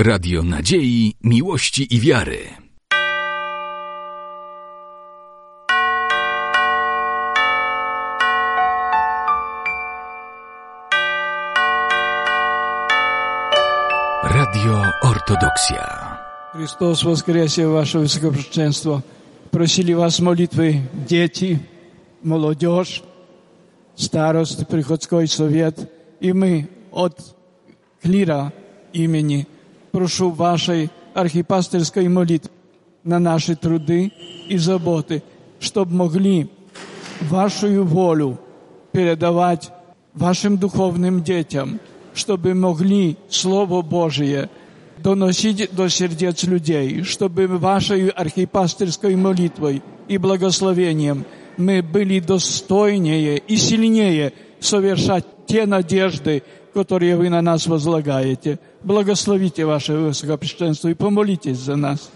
Radio Nadziei, Miłości i Wiary. Radio Ortodoksja. Христос воскресе, Ваше Высокопрещенство. Просили вас молитвы дети, молодежь, старост, приходской совет. И мы от клира имени прошу вашей архипастерской молитвы на наши труды и заботы, чтобы могли вашу волю передавать вашим духовным детям, чтобы могли Слово Божие доносить до сердец людей, чтобы вашей архипастерской молитвой и благословением мы были достойнее и сильнее совершать те надежды, которые вы на нас возлагаете. Благословите ваше высокопрещенство и помолитесь за нас.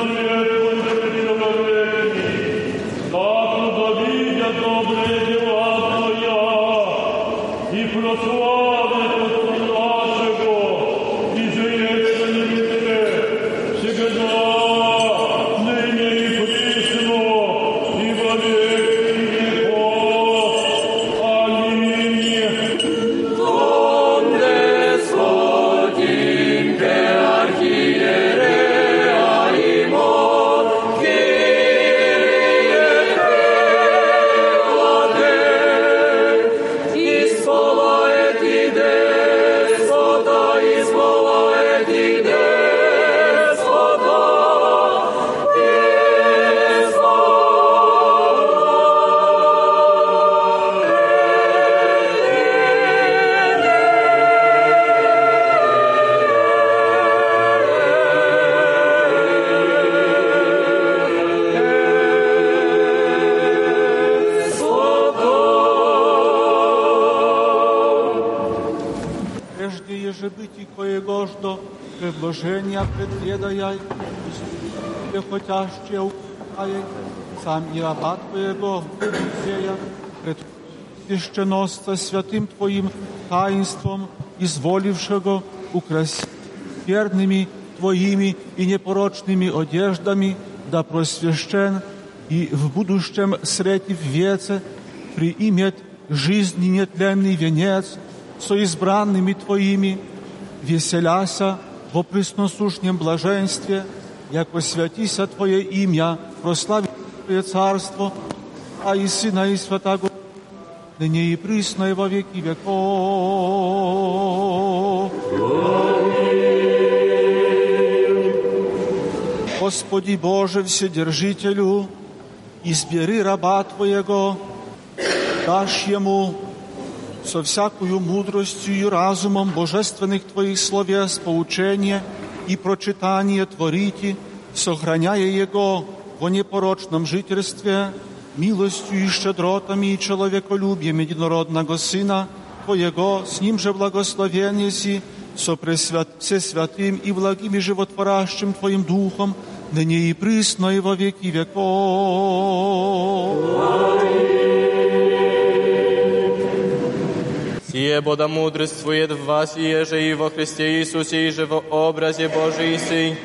Amen. Раба Твоего, Фарисея, пред священноста святым Твоим таинством, изволившего украсить верными Твоими и непорочными одеждами, да просвящен и в будущем среди веце приимет жизни нетленный венец со избранными Твоими, веселяся во пресносушнем блаженстве, яко святися Твое имя, прослави Твое царство, а и Сына и Святаго, ныне и присно и во веки веков. Господи Боже Вседержителю, избери раба Твоего, дашь ему со всякую мудростью и разумом божественных Твоих словес поучение и прочитание творите, сохраняя Его во непорочном жительстве, милостью и щедротами и человеколюбием единородного Сына Твоего, с Ним же благословение си, со пресвят, всесвятым и благим и животворящим Твоим Духом, ныне и присно и во веки веков. Сие Бода мудрствует в вас, и еже и во Христе Иисусе, и же во образе Божий сей,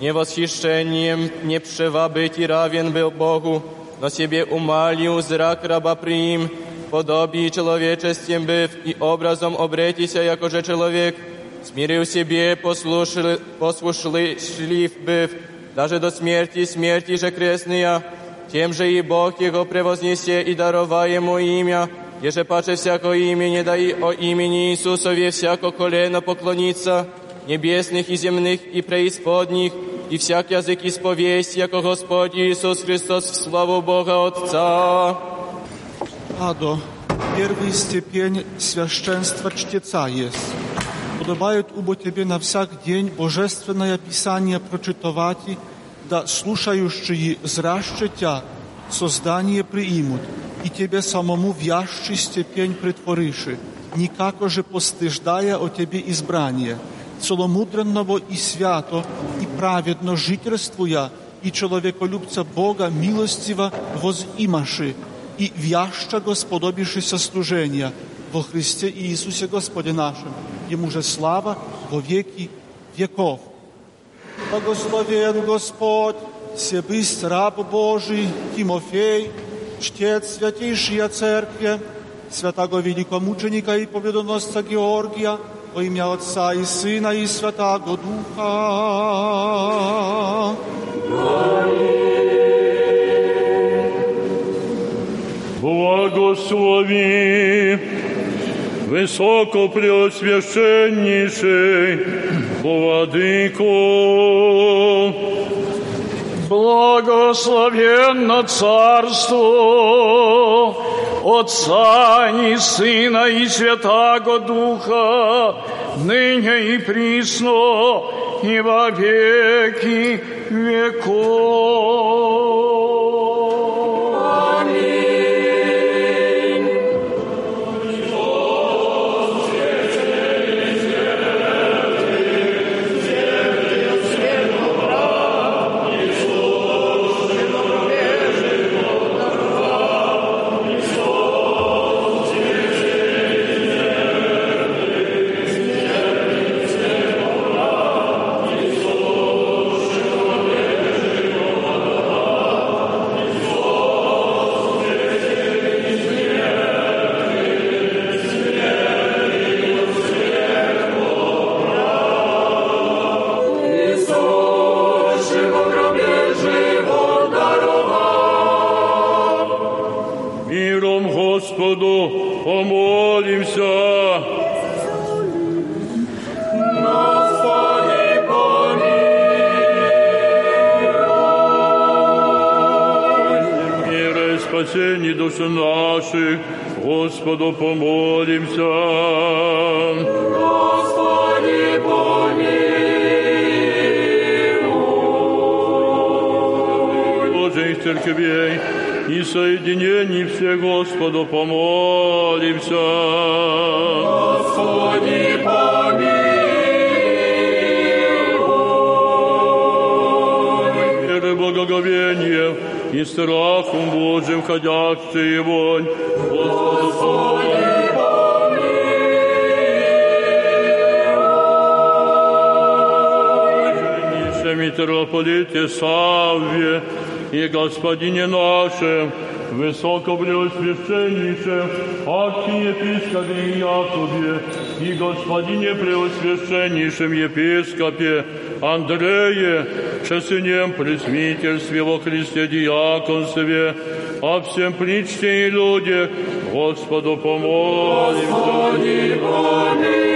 не восхищением не прzewa быть и равен был Богу, но себе умалил зрак раба приим, подобии человечестием быв, и образом обретися, якоже человек, смирил себе, послушал, послушлив быв, даже до смерти, смерти же крестная, тем же и Бог его превознесе и дарова ему имя, Еже паче всяко имя, не дай о имени Иисусове всяко колено поклониться, небесных и земных и преисподних, и всяк язык исповесть, яко Господь Иисус Христос в славу Бога Отца. Адо, первый степень священства чтеца есть. Подобает убо тебе на всяк день божественное писание прочитовати, да слушающие зраще тя создание приимут, и тебе самому вящий степень притвориши, никако же постыждая о тебе избрание, Целомудренного и свято, и праведно жительствуя, и человеколюбца Бога милостиво возимаши, и вящего сподобившися служения во Христе Иисусе Господе нашем, Ему же слава во веки веков. Благословен Господь, себысть раб Божий Тимофей, чтец святейшая церкви, святого великомученика и победоносца Георгия, o imię Otca i Syna i Świętego Ducha. Błogosławi wysoko preoswieszenniczy Władyko. Благословенно Царство Отца и Сына и Святаго Духа, ныне и присно, и во веки веков. Отец наших, Господу помолимся. Господи, помилуй. Божьих церквей и соединений все Господу помолимся. Господи, помилуй. благоговение и страхом Божьим ходящие вонь. Господу помилуй. митрополите Савве и Господине нашем, Высокопреосвященнейшем архиепископе Якове и Господине Преосвященнейшем епископе Андрее, чесынем пресвительстве во Христе диаконстве, о всем причте и людях, Господу помолимся. Господи, помилуй.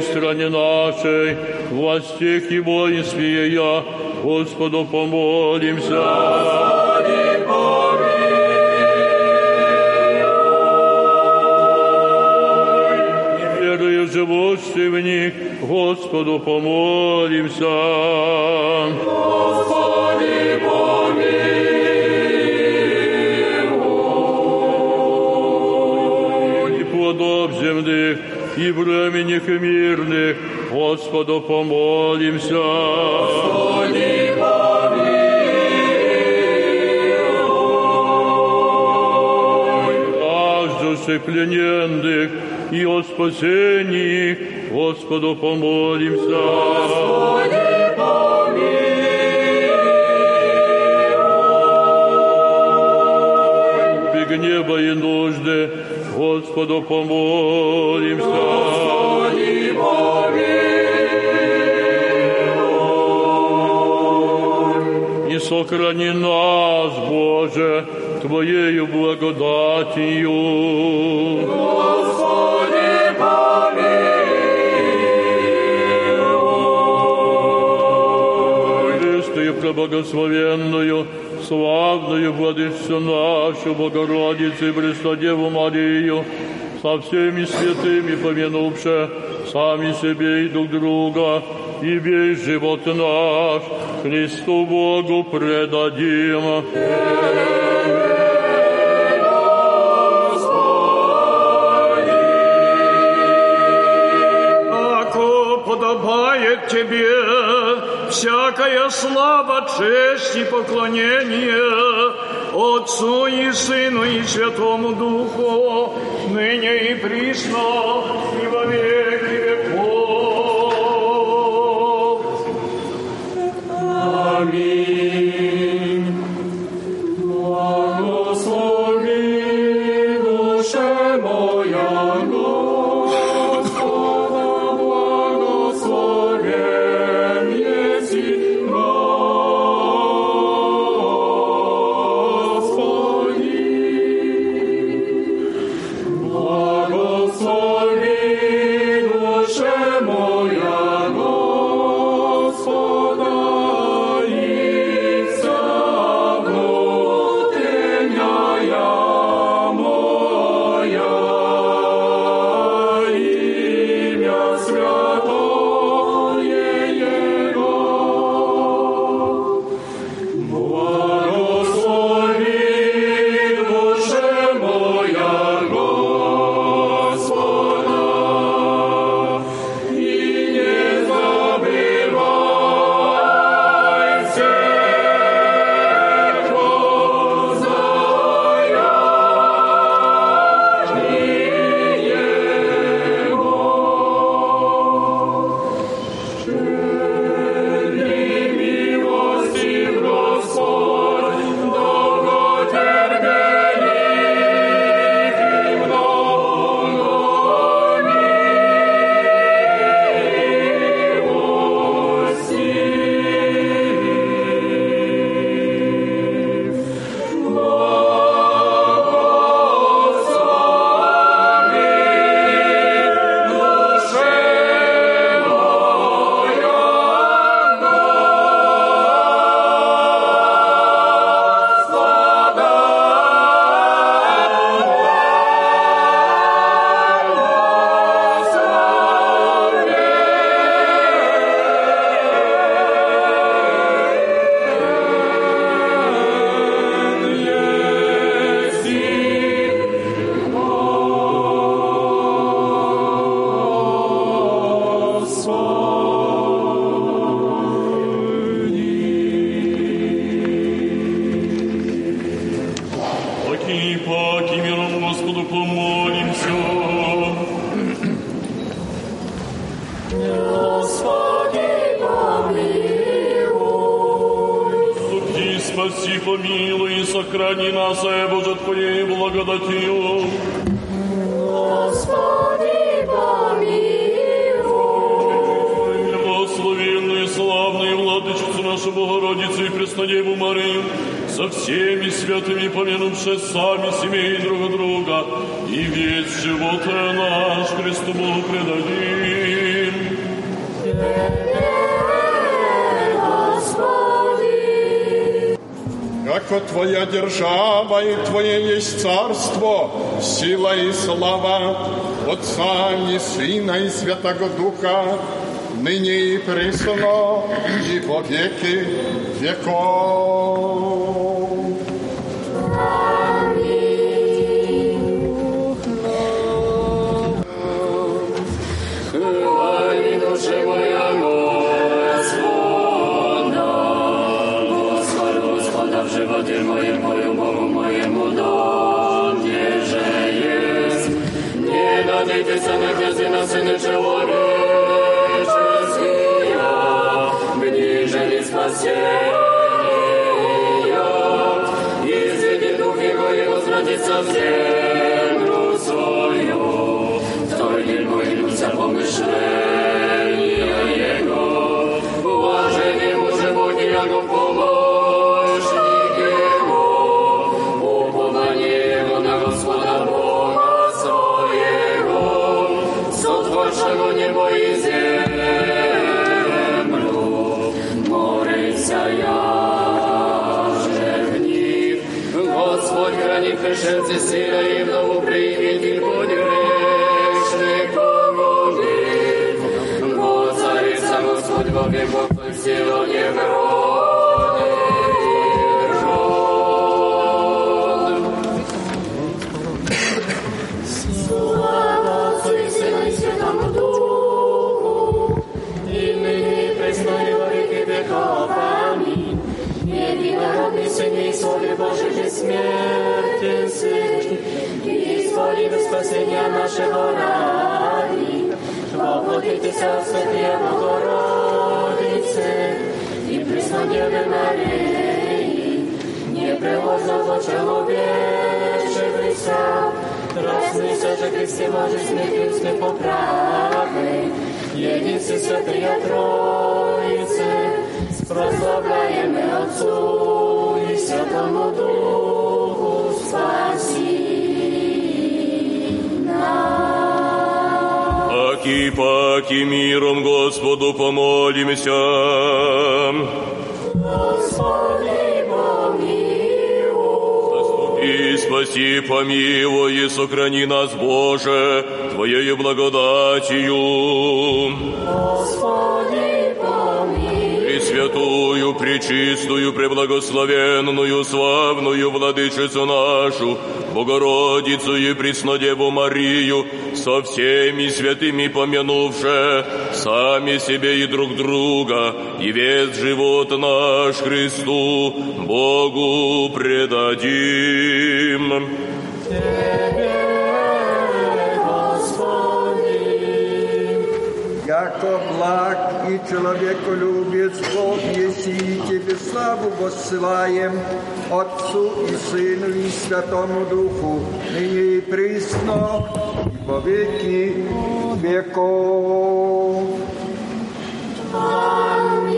стране нашей, власти и воинстве я, Господу помолимся. Господи, милостивні, Господу помолимся. Господи, помилуй. И плодов земних, і временних, і мирних, Господу помолимся. Господи, помилуй. И плененных и о спасении Господу помолимся. Господи, помилуй. гнева и нужды, Господу помолимся. Господи, помилуй. И сохрани нас, Боже, Твоею благодатью. Господи, Чистую, преблагословенную, славную Владычцу нашу, Богородицу и Престодеву Марию, со всеми святыми помянувши сами себе и друг друга, и весь живот наш Христу Богу предадим. Всякая слава, честь и поклонение Отцу и Сыну и Святому Духу, ныне и присно, и во веки Господь хранит пришельцы сила и вновь примет их под грешником убит. Го царица Господь во веков, той сила не Слава Воплотитесь от Святые Богородицы и Преснодевы Марии, непреложного человечевися, Краснися же Христе Божий смертью смехоправый, Единстве Святая Троицы, прославляем и Отцу и Святому Аки паки миром Господу помолимся. Господи. И спаси, помилуй и сохрани нас, Боже, Твоею благодатью. Пресвятую, пречистую, преблагословенную, славную Владычицу нашу, Богородицу и Преснодеву Марию, со всеми святыми помянувши, сами себе и друг друга, и весь живот наш Христу, Богу предадим. Яко благ и человеколюбец Бог еси, Тебе славу воссылаем, Отцу и Сыну и Святому Духу, ныне и присно, и во веки веков. Царство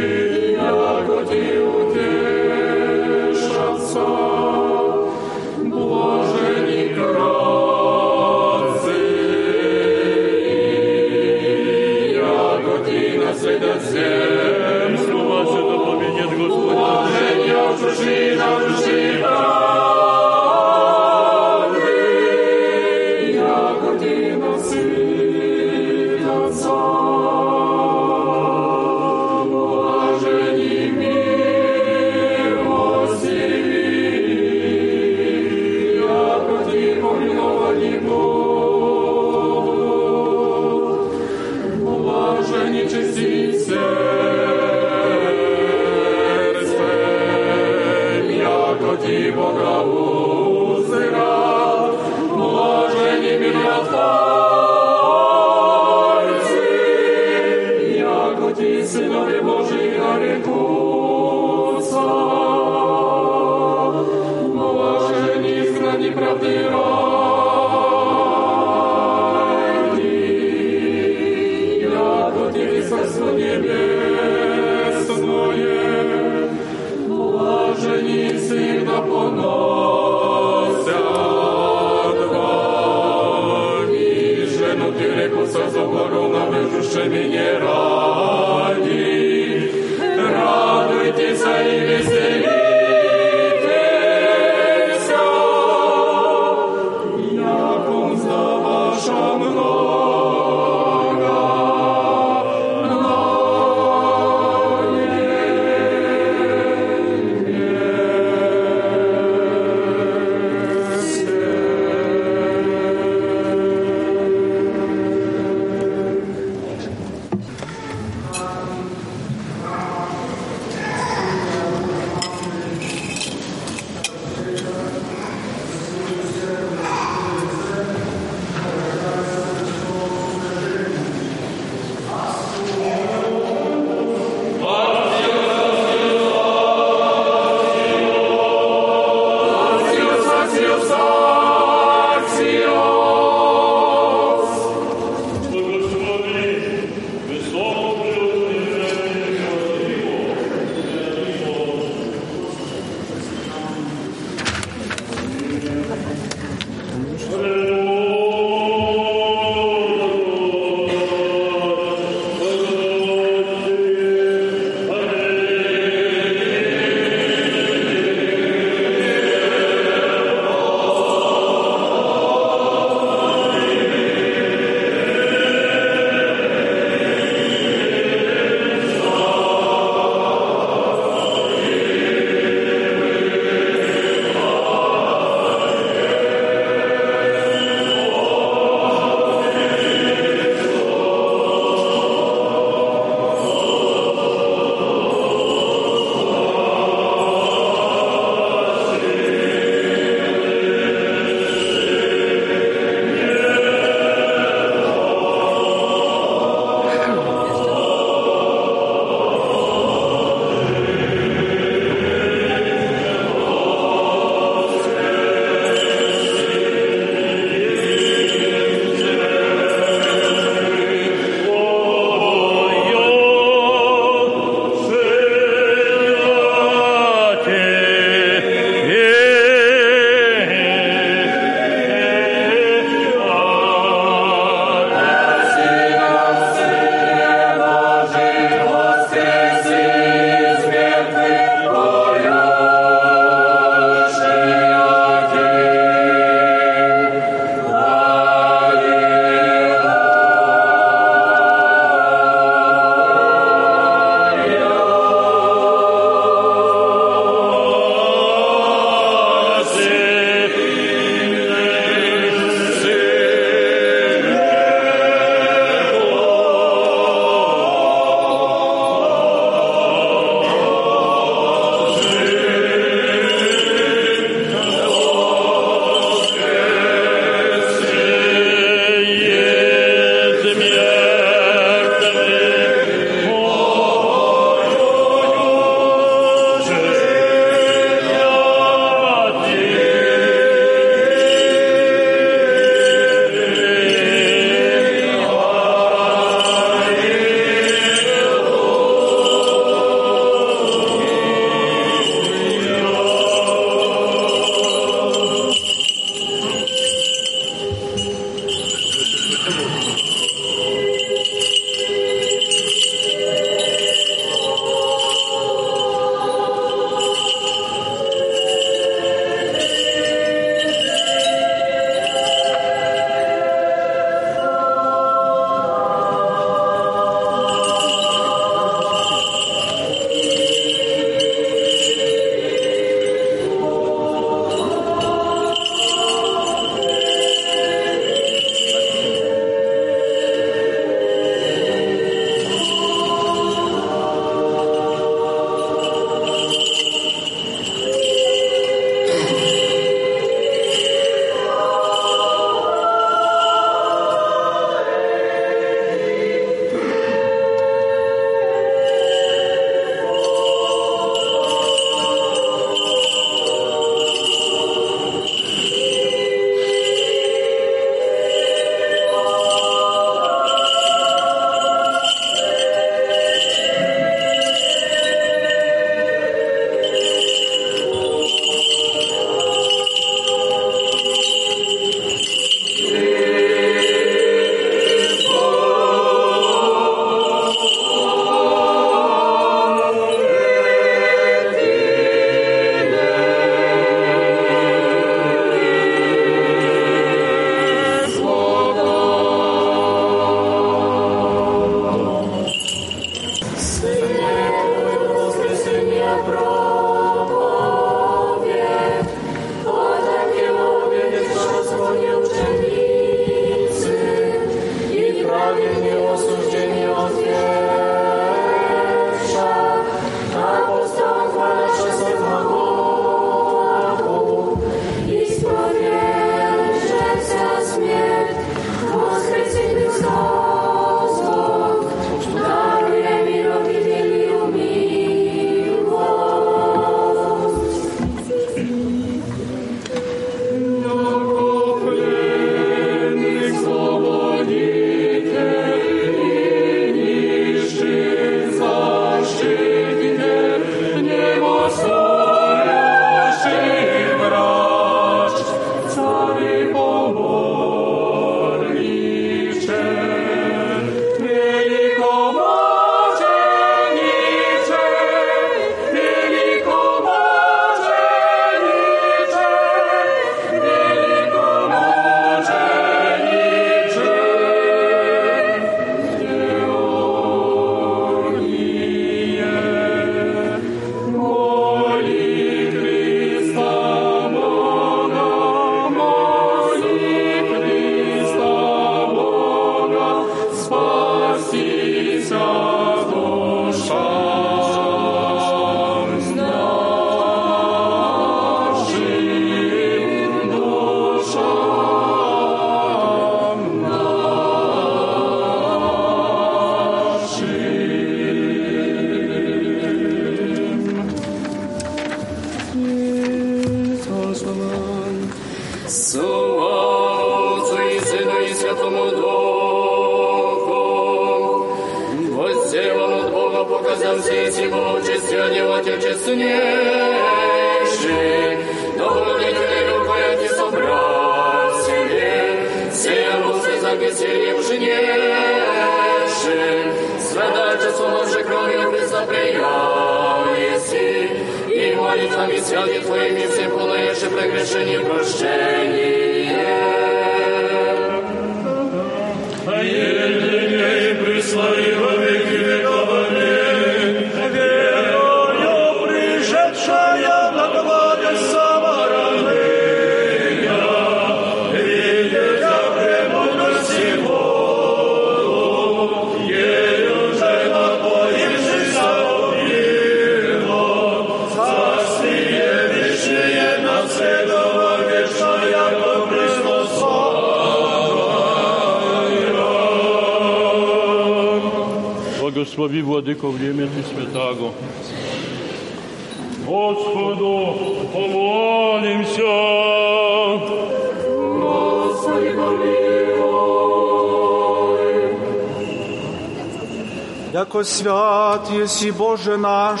спаси Боже наш,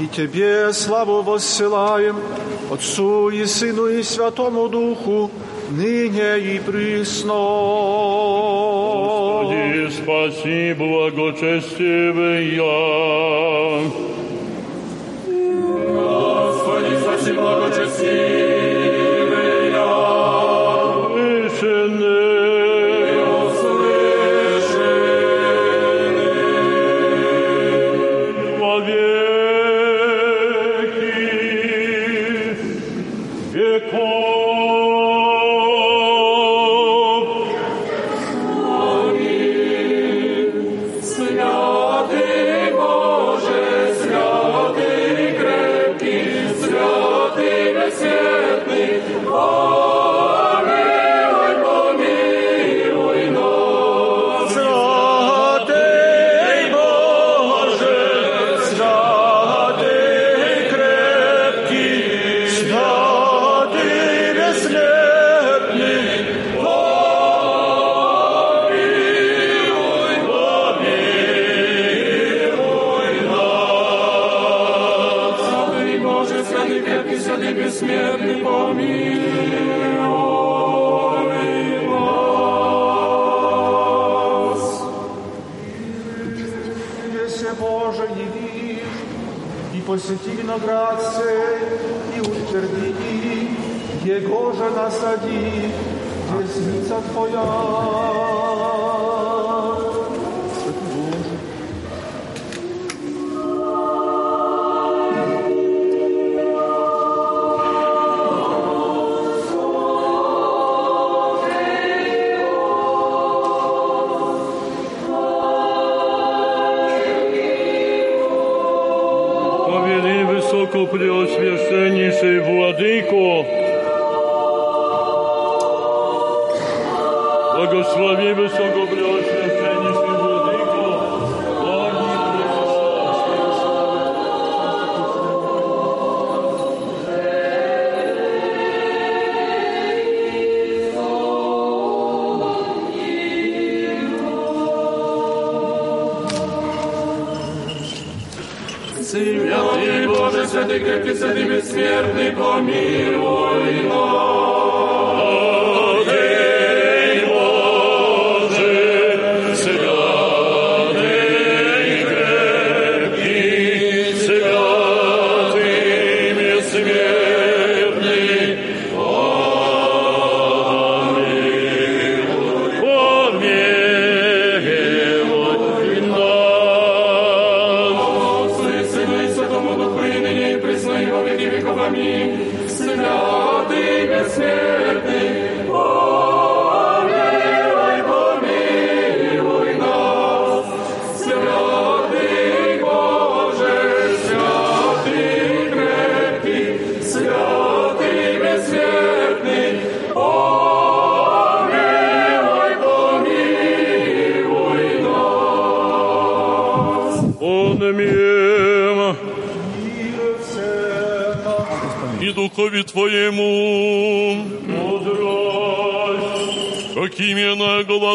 и Тебе славу воссылаем, Отцу и Сыну и Святому Духу, ныне и присно. Господи, спаси благочестивый я.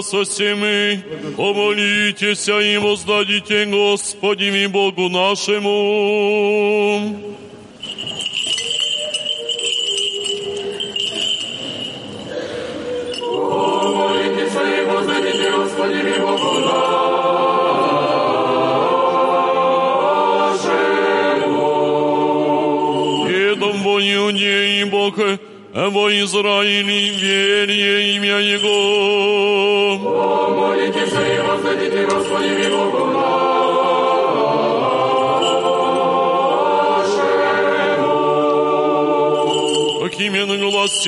Со всеми помолитесь и воздадите Господи и Богу нашему,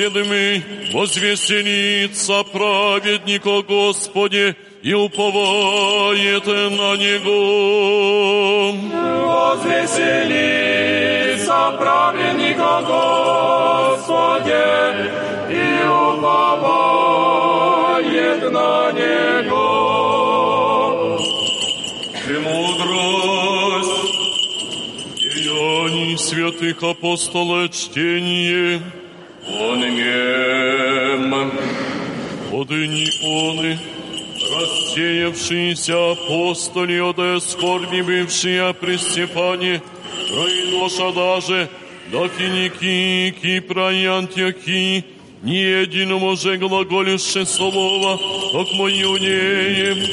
глаз седмый, возвеселится праведника Господи и уповает на Него. Возвеселится праведника Господе и уповает на Него. Премудрость деяний святых апостолов чтение. рассеявшиеся апостоли, оде скорби бывшие при Степане, Троиноша даже, до Финики, Кипра и Антиохии, ни единому же глаголюще слова, как мои унеем,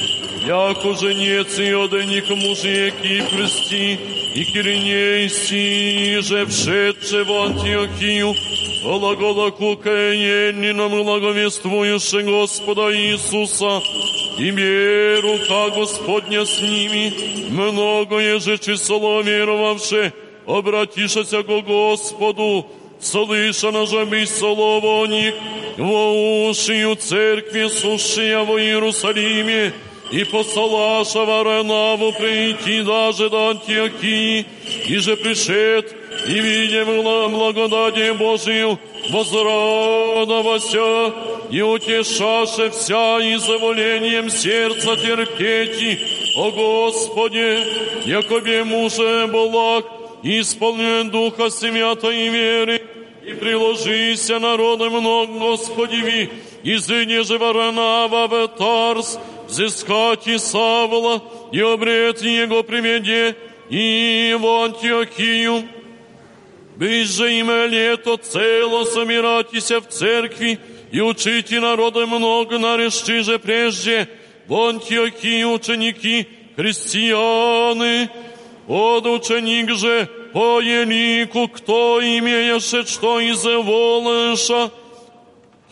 яко женец и оденик мужи Кипрсти, и Киринейси, же вшедше в Антиохию, глагола кукаенином благовествующе Господа Иисуса, и рука Господня с ними, многое же число веровавше, обратишася ко Господу, слышано же би слово о них, во ушию церкви сушия во Иерусалиме, и посылаша Варанаву прийти даже до Антиохии, и же пришед, и видим благодати Божию, возрадовася, и утешаше вся изволением сердца терпети, о Господе, якобе муже благ, исполнен Духа Свята и веры, и приложися народом много, Господеви, и зыне же Варанава в Тарс, взыскать и Савла, и обрет его приведе, и в Антиохию, Бись же имя лето цело собиратися в церкви и учите народа много нарещи же прежде в Антиохии ученики, христианы, от ученик же по елику, кто имееше что изволыша,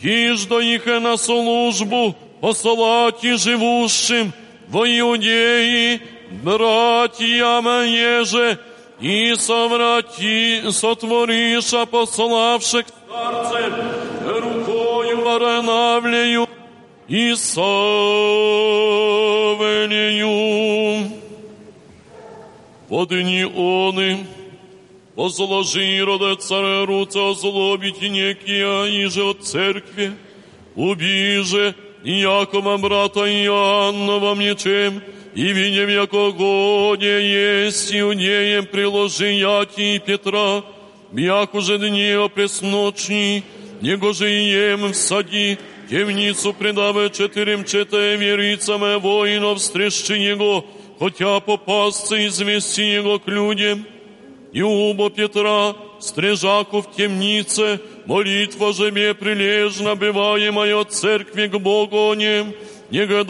иж до их на службу посылать и живущим в Иудеи, братьям еже, и соврати, сотвориша пославших старцев рукою воронавлею и савелею. Подни оны, возложи рода царя руца озлобить некия, и же от церкви, убиже, и Якова брата Иоанна во мечем, и видим, яко годе есть иудеям приложи яти и Петра, яко же дни опресночни, него же и ем всади, темницу предаве четырем чете верицаме воинов стрещи его, хотя попасться извести его к людям. И убо Петра, стрежаку в темнице, молитва же мне прилежно бываемая церкви к Богу нем, нега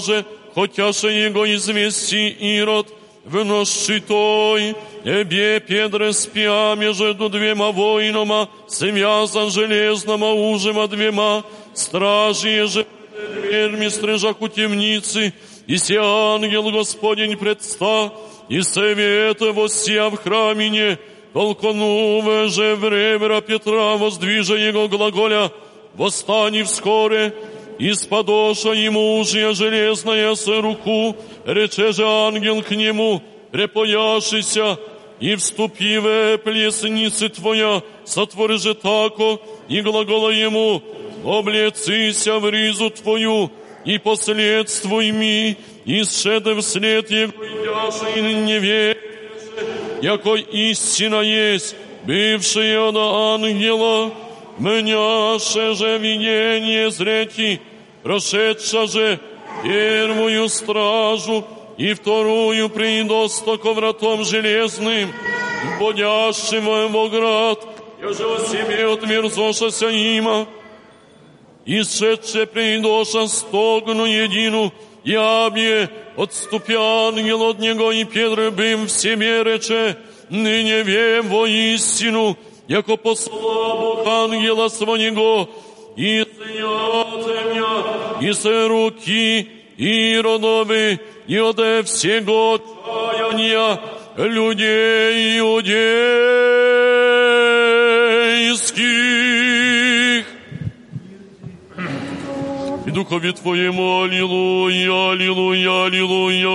же, хотя же его извести Ирод, выносший той, Ебе Педре спя между двема воинами, связан железнома ужима двема, стражи же дверьми стрижаку темницы, и се ангел Господень предста, и совет воссия в храмине, толкнуве же время Петра, воздвижа его глаголя, восстани вскоре, исподоша ему ужья железная с руку, рече же ангел к нему, препояшися, и вступиве плесницы твоя, сотвори же тако, и глагола ему, облецися в ризу твою, и последствуй ми, и сшеде вслед его идяше и не веришь, яко истина есть, бывшие на ангела, мняше же видение зрети, прошедша же первую стражу и вторую приидоста ко вратом железным, бодящим во град, яже о себе отмерзошася има, и сшедше приидоша стогну едину, ябе, отступя ангел от него и первым в себе рече, ныне вем воистину, яко послав ангела своего и сия земля, и се руки, и родовы, и оде всего чаяния людей иудейских. И духови Твоему, Аллилуйя, Аллилуйя, Аллилуйя.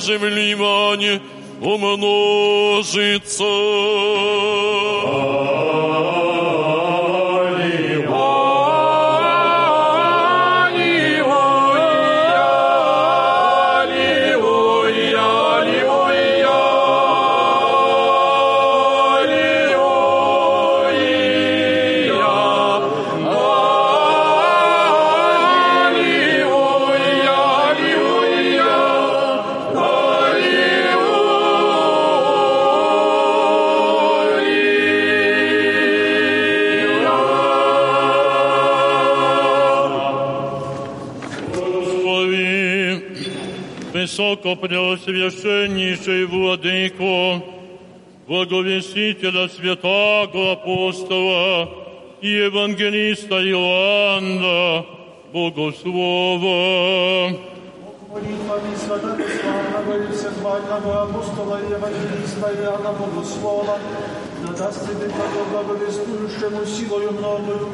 Земли внимание умножится. высокопреосвященнейший Владыку, благовестителя святого апостола и евангелиста Иоанна, Богослова. Молитвами святого славного и всехвального апостола и евангелиста Иоанна Богослова, да даст тебе благовествующему силою многою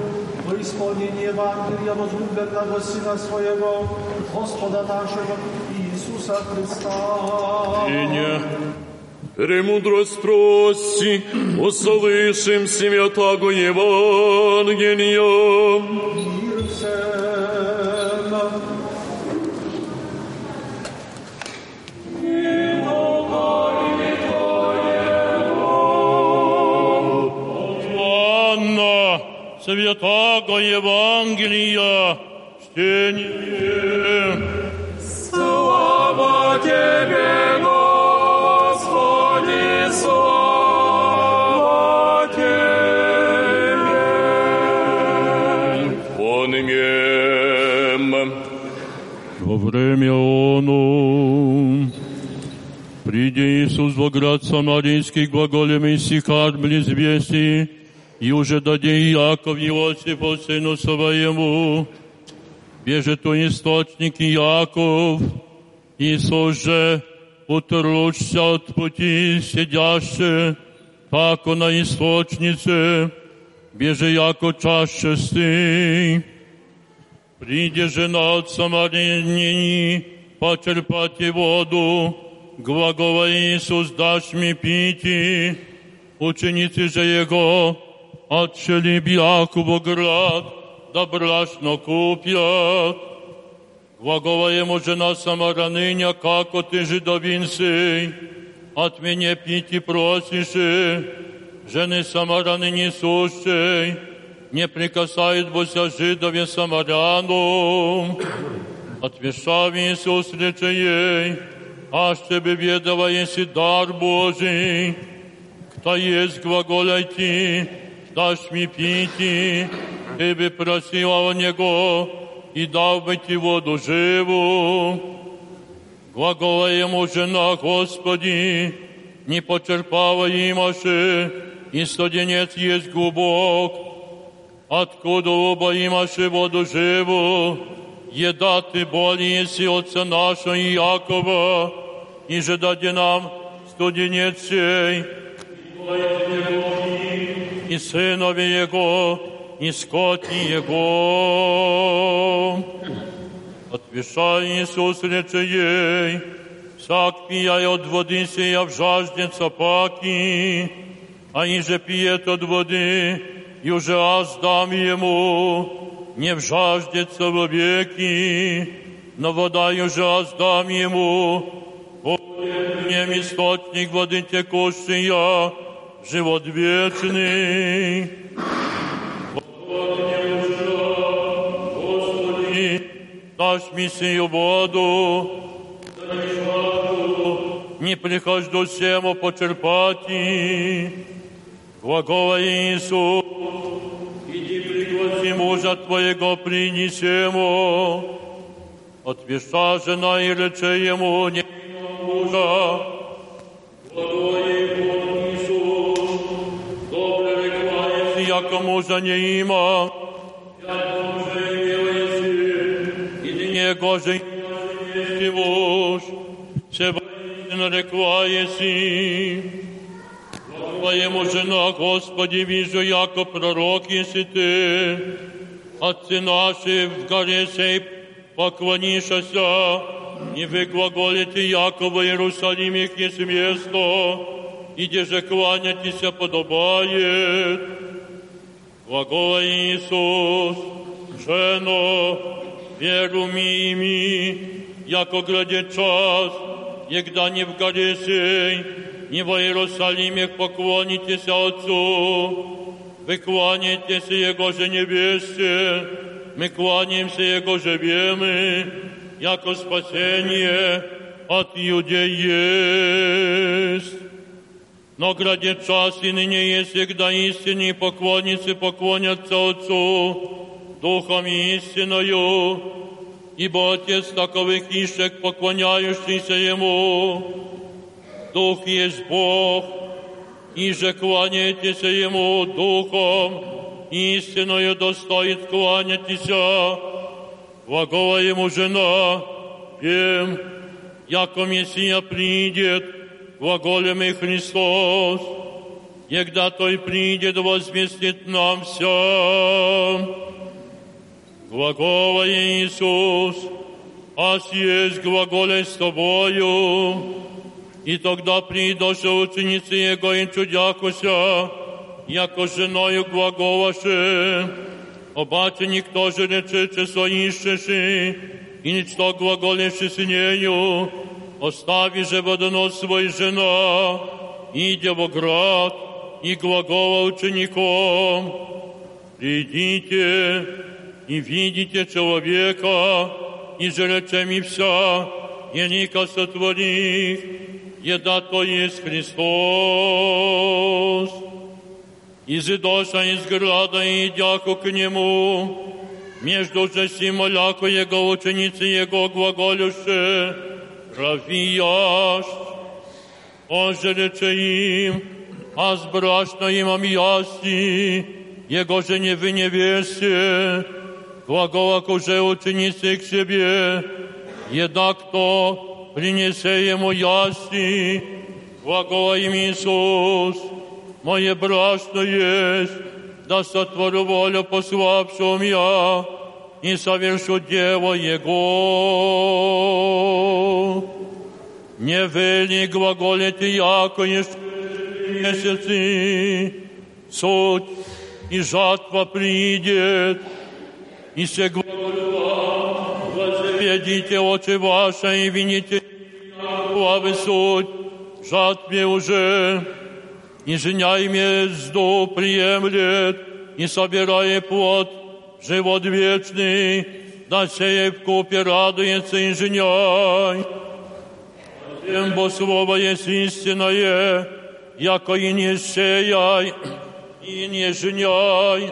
во исполнение Евангелия возлюбленного Сына Своего, Господа нашего Иисуса Христа. Ине. Премудрость прости, услышим святаго Евангелия. Мир всем. Анна, святого Евангелия, чтение. Время оно, приди Иисус во град Самарийский, глаголем Исихар близ вести, и уже даде Яков Иосифу, сыну своему, бежит у источники Яков, Иисус же, утручься от пути сидяще, тако на источнице, беже яко чаще стынь. Приди жена от Самарянини, почерпати воду, глагола Иисус, дашь мне пити. Ученицы же Его отшли Якубу град, да брашно купят. Глагола ему жена Самараныня, како ты жидовин сей, от меня пити просишь, жены Самараны несущей, не прикасает бося жидове самаряну. Отвешав Иисус рече ей, аж тебе ведова еси дар Божий, кто есть глаголяйте, дашь ми пити, ты бы просила у Него, и дал бы ти воду живу. Глагола ему жена, Господи, не почерпала имаше, и студенец есть глубок, откуда оба имаше воду живу, еда ты более си отца нашего Якова, и же даде нам студенец сей, и и сынове Его, и скотни Его. Отвешай, Иисус, рече ей, всяк пияй от воды сия в жаждется паки, а иже пиет от воды, и уже аз дам ему, не в жаждется веки, но вода уже аз дам ему, мне источник воды текущая, живот вечный. дашь мне сию воду, не прихожу всему почерпать. Глагола Иисус, иди пригласи мужа Твоего принесему. Отвеша жена и рече ему, не мужа. Глагола Иисус, добре рекла, если яко мужа не има. и него же есть муж. Се воистина рекла еси. Твоему жена, Господи, вижу, яко пророк еси Ты. Отцы наши в горе сей поклонишася, и вы глаголите, яко в Иерусалиме есть место, где же кланяйтесь подобает. Глагола Иисус, жено, веру ми ими, яко грядет час, егда не в горе сей, не в Иерусалиме поклонитесь Отцу, вы кланяетесь Его же невесте, мы кланяемся Его же вемы, яко спасение от Иудей есть. Но грядет час и ныне есть, когда истинные поклонницы поклонятся Отцу, Духом и истиною, ибо Отец таковых ищек, поклоняющийся Ему. Дух есть Бог, и же кланяйтесь Ему Духом, истиною достоит кланяйтеся. Глагола Ему жена, пем, яко Мессия придет, глаголем и Христос, егда Той придет, возвестит нам всем. Глагола Иисус, ас есть глаголе с Тобою, и тогда придоша ученицы Его и чудякуся, яко женою глаголаше, обаче никто же рече, че со ищеши, и ничто глаголеше с нею, остави же водонос свой жена, иде во град, и глагола учеником, придите и видите человека, и же рече ми вся, и ника сотворих, еда то есть Христос. Из доша из града и идяку к нему, между же симоляко его ученицы его глаголюше, равияш, он же рече им, а сбрашно имам ясти, его же не в невесте, глаголак уже ученицы к себе, еда кто принесе ему ясти, глагола им Иисус, мое братство есть, да сотворю волю пославшим я и совершу дело Его. Не вели глаголите, яко есть месяцы, суть и жатва придет, и се глагола, возведите очи ваши и вините главы суть, жатве уже, и женяй мезду приемлет, и собирая плод, живот вечный, да сея в купе радуется и женяй. Тем бо слово есть истинное, яко и не сеяй, и не женяй,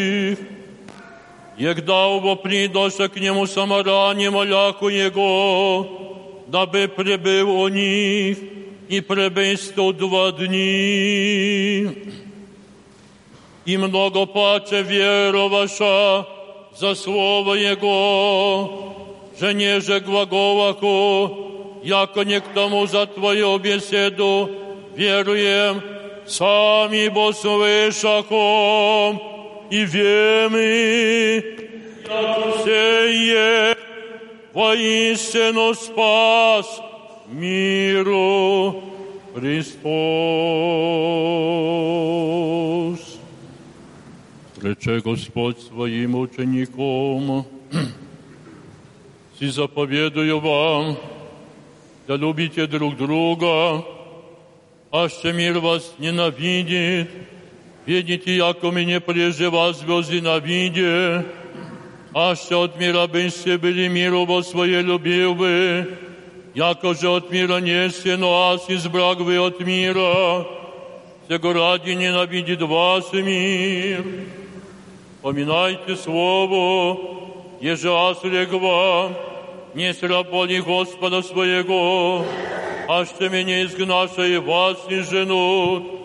як дав бо придоша к нему самаране моляку его, дабы прибыл у них и пребыл сто два дни. И много паче вероваша за слово Его, że nie że głagołaku, jako nie k tomu za Twoją biesedu, wieruję, sami bo słyszakom i wiemy, jak sieje woistину spas miru Христос. Рече Господь своим учеником, и заповедую вам, да любите друг друга, а что мир вас ненавидит, видите, яко мне прежде вас звезды на виде, а что от мира быньте были миру во свое любил вы, яко же от мира не сте, но аз избраг вы от мира, сего ради ненавидит вас мир. Поминайте слово, еже аз вам, не сработи Господа своего, а что меня изгнаша и вас не женут,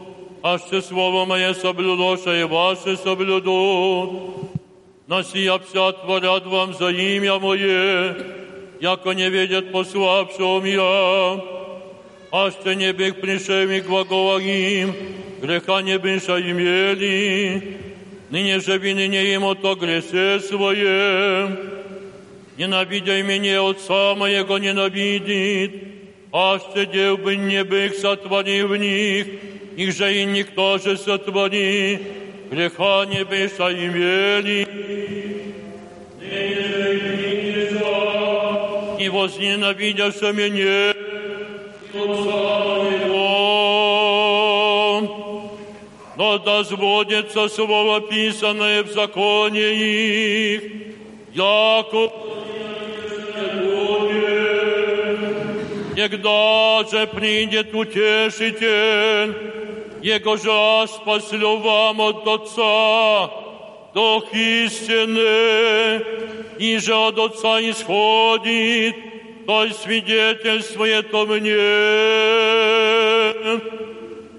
а что слово мое соблюдоша и ваши соблюдут. На сия вся творят вам за имя мое, яко не видят пославшего я, а что не бег пришел к глаголам, греха не быша имели, ныне же вины не ему то гресе свое, ненавидя меня Отца моего ненавидит, а сидел бы не бых сотворил в них, их же и никто же сотвори, греха не быша имели. И возненавидяся меня, но да сводится слово писанное в законе их, яко Когда же придет утешитель, Его же спаслю вам от Отца, Дух истины, и же от Отца исходит, то есть свидетельствует о мне.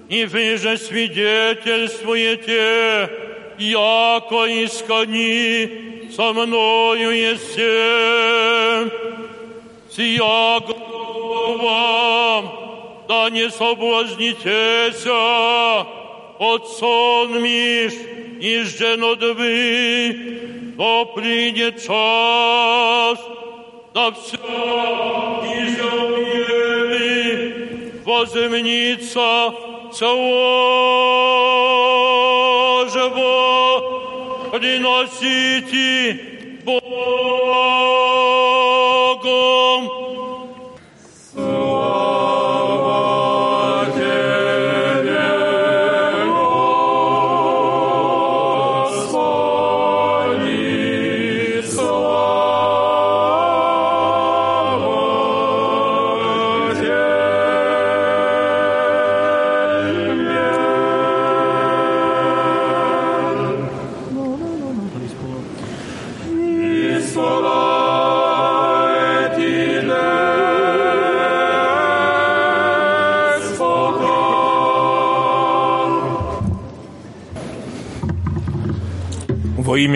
И вы же свидетельствуете, яко искони со мною есте. Сия вам, да не соблазнитеся от сон миш и женодви, то придет час, да все изобъели возымнится цело живо приносите Богом. Во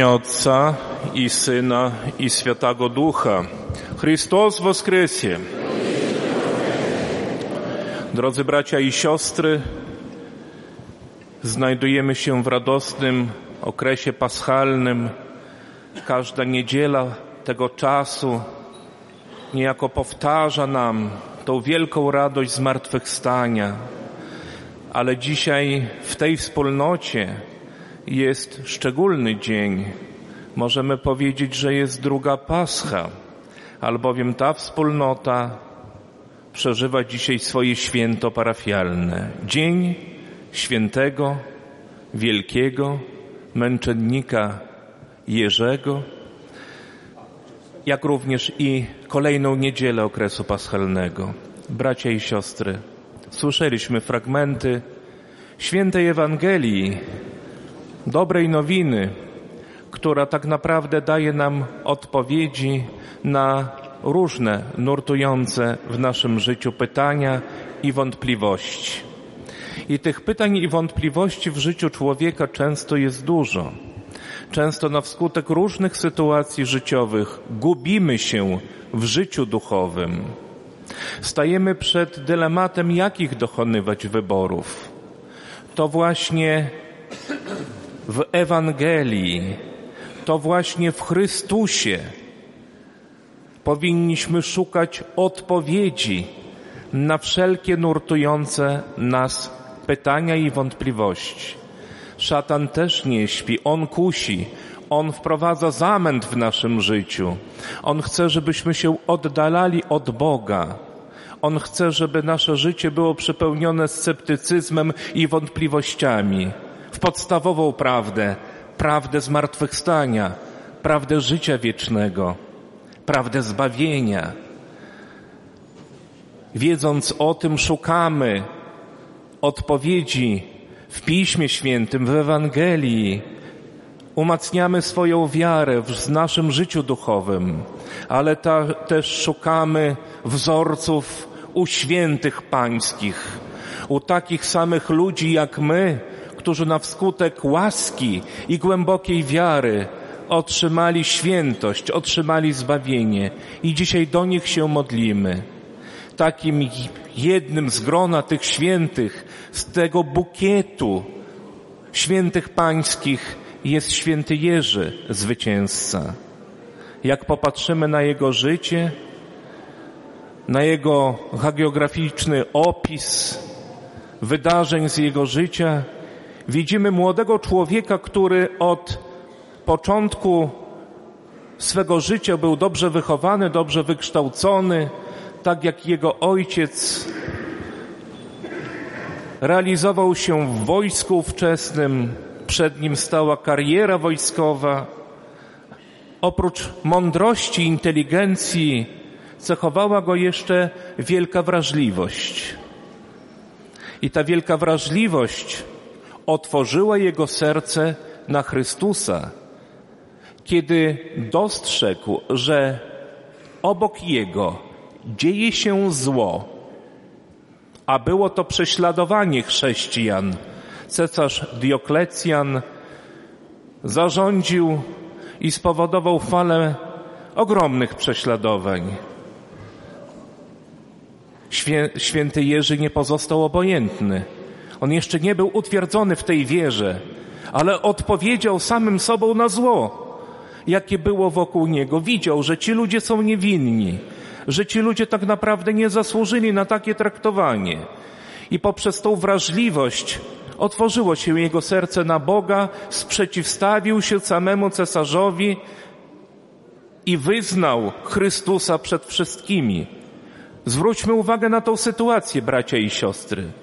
имя Отца и Сына и Святого Духа. Chrystus воскресе! Drodzy bracia i siostry, znajdujemy się w radosnym okresie paschalnym. Każda niedziela tego czasu niejako powtarza nam tą wielką radość zmartwychwstania. Ale dzisiaj w tej wspólnocie jest szczególny dzień. Możemy powiedzieć, że jest druga Pascha, albowiem ta wspólnota przeżywa dzisiaj swoje święto parafialne. Dzień świętego, wielkiego męczennika Jerzego, jak również i kolejną niedzielę okresu paschalnego. Bracia i siostry, słyszeliśmy fragmenty świętej Ewangelii, dobrej nowiny, która tak naprawdę daje nam odpowiedzi na różne nurtujące w naszym życiu pytania i wątpliwości. I tych pytań i wątpliwości w życiu człowieka często jest dużo. Często na wskutek różnych sytuacji życiowych gubimy się w życiu duchowym. Stajemy przed dylematem, jakich dokonywać wyborów. To właśnie w Ewangelii, to właśnie w Chrystusie powinniśmy szukać odpowiedzi na wszelkie nurtujące nas pytania i wątpliwości. Szatan też nie śpi, on kusi, on wprowadza zamęt w naszym życiu. On chce, żebyśmy się oddalali od Boga. On chce, żeby nasze życie było przepełnione sceptycyzmem i wątpliwościami podstawową prawdę, prawdę zmartwychwstania, prawdę życia wiecznego, prawdę zbawienia. Wiedząc o tym, szukamy odpowiedzi w Piśmie Świętym, w Ewangelii. Umacniamy swoją wiarę w naszym życiu duchowym, ale ta, też szukamy wzorców u świętych pańskich, u takich samych ludzi jak my, którzy na wskutek łaski i głębokiej wiary otrzymali świętość, otrzymali zbawienie i dzisiaj do nich się modlimy. Takim jednym z grona tych świętych, z tego bukietu świętych pańskich jest święty Jerzy, zwycięzca. Jak popatrzymy na jego życie, na jego hagiograficzny opis wydarzeń z jego życia, widzimy młodego człowieka, który od początku swego życia był dobrze wychowany, dobrze wykształcony, tak jak jego ojciec realizował się w wojsku ówczesnym, przed nim stała kariera wojskowa. Oprócz mądrości, inteligencji, cechowała go jeszcze wielka wrażliwość. I ta wielka wrażliwość otworzyła jego serce na Chrystusa, kiedy dostrzegł, że obok jego dzieje się zło, a było to prześladowanie chrześcijan. Cesarz Dioklecjan zarządził i spowodował falę ogromnych prześladowań. Święty Jerzy nie pozostał obojętny. On jeszcze nie był utwierdzony w tej wierze, ale odpowiedział samym sobą na zło, jakie było wokół niego. Widział, że ci ludzie są niewinni, że ci ludzie tak naprawdę nie zasłużyli na takie traktowanie. I poprzez tą wrażliwość otworzyło się jego serce na Boga, sprzeciwstawił się samemu cesarzowi i wyznał Chrystusa przed wszystkimi. Zwróćmy uwagę na tą sytuację, bracia i siostry.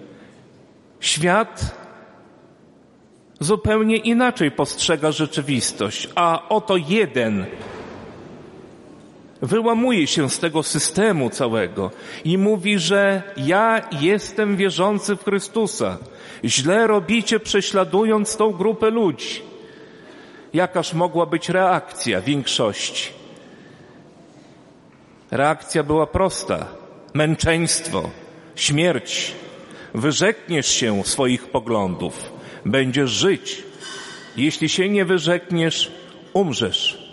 Świat zupełnie inaczej postrzega rzeczywistość, a oto jeden wyłamuje się z tego systemu całego i mówi, że ja jestem wierzący w Chrystusa. Źle robicie, prześladując tą grupę ludzi. Jakaż mogła być reakcja większości? Reakcja była prosta. Męczeństwo, śmierć. Wyrzekniesz się swoich poglądów, będziesz żyć. Jeśli się nie wyrzekniesz, umrzesz.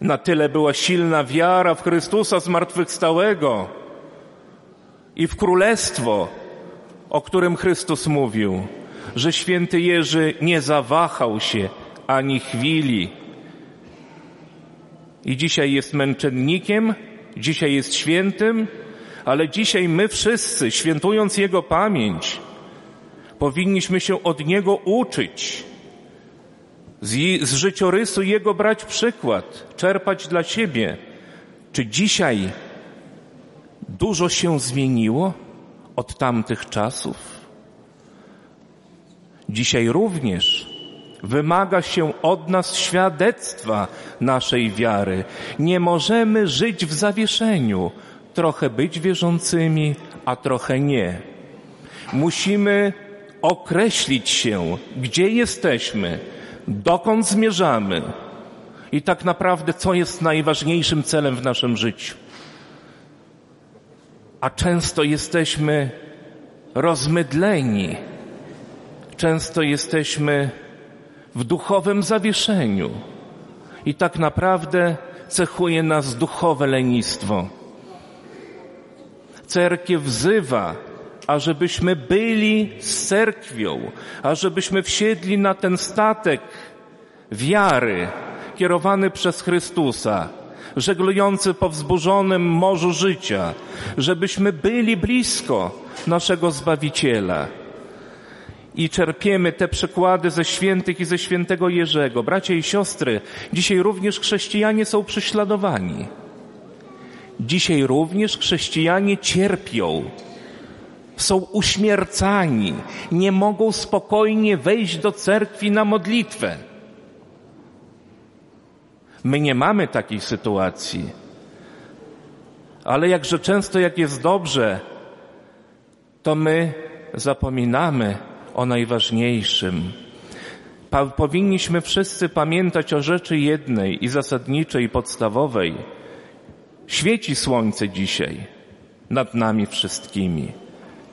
Na tyle była silna wiara w Chrystusa zmartwychwstałego i w królestwo, o którym Chrystus mówił, że święty Jerzy nie zawahał się ani chwili. I dzisiaj jest męczennikiem, dzisiaj jest świętym, ale dzisiaj my wszyscy, świętując Jego pamięć, powinniśmy się od Niego uczyć z, z życiorysu Jego brać przykład, czerpać dla siebie. Czy dzisiaj dużo się zmieniło od tamtych czasów? Dzisiaj również wymaga się od nas świadectwa naszej wiary. Nie możemy żyć w zawieszeniu, trochę być wierzącymi, a trochę nie. Musimy określić się, gdzie jesteśmy, dokąd zmierzamy i tak naprawdę co jest najważniejszym celem w naszym życiu. A często jesteśmy rozmydleni, często jesteśmy w duchowym zawieszeniu i tak naprawdę cechuje nas duchowe lenistwo. Cerkiew wzywa, ażebyśmy byli z cerkwią, ażebyśmy wsiedli na ten statek wiary kierowany przez Chrystusa, żeglujący po wzburzonym morzu życia, żebyśmy byli blisko naszego Zbawiciela. I czerpiemy te przykłady ze świętych i ze świętego Jerzego. Bracia i siostry, dzisiaj również chrześcijanie są prześladowani. Dzisiaj również chrześcijanie cierpią, są uśmiercani, nie mogą spokojnie wejść do cerkwi na modlitwę. My nie mamy takiej sytuacji. Ale jakże często, jak jest dobrze, to my zapominamy o najważniejszym. Powinniśmy wszyscy pamiętać o rzeczy jednej i zasadniczej, podstawowej. Świeci słońce dzisiaj nad nami wszystkimi.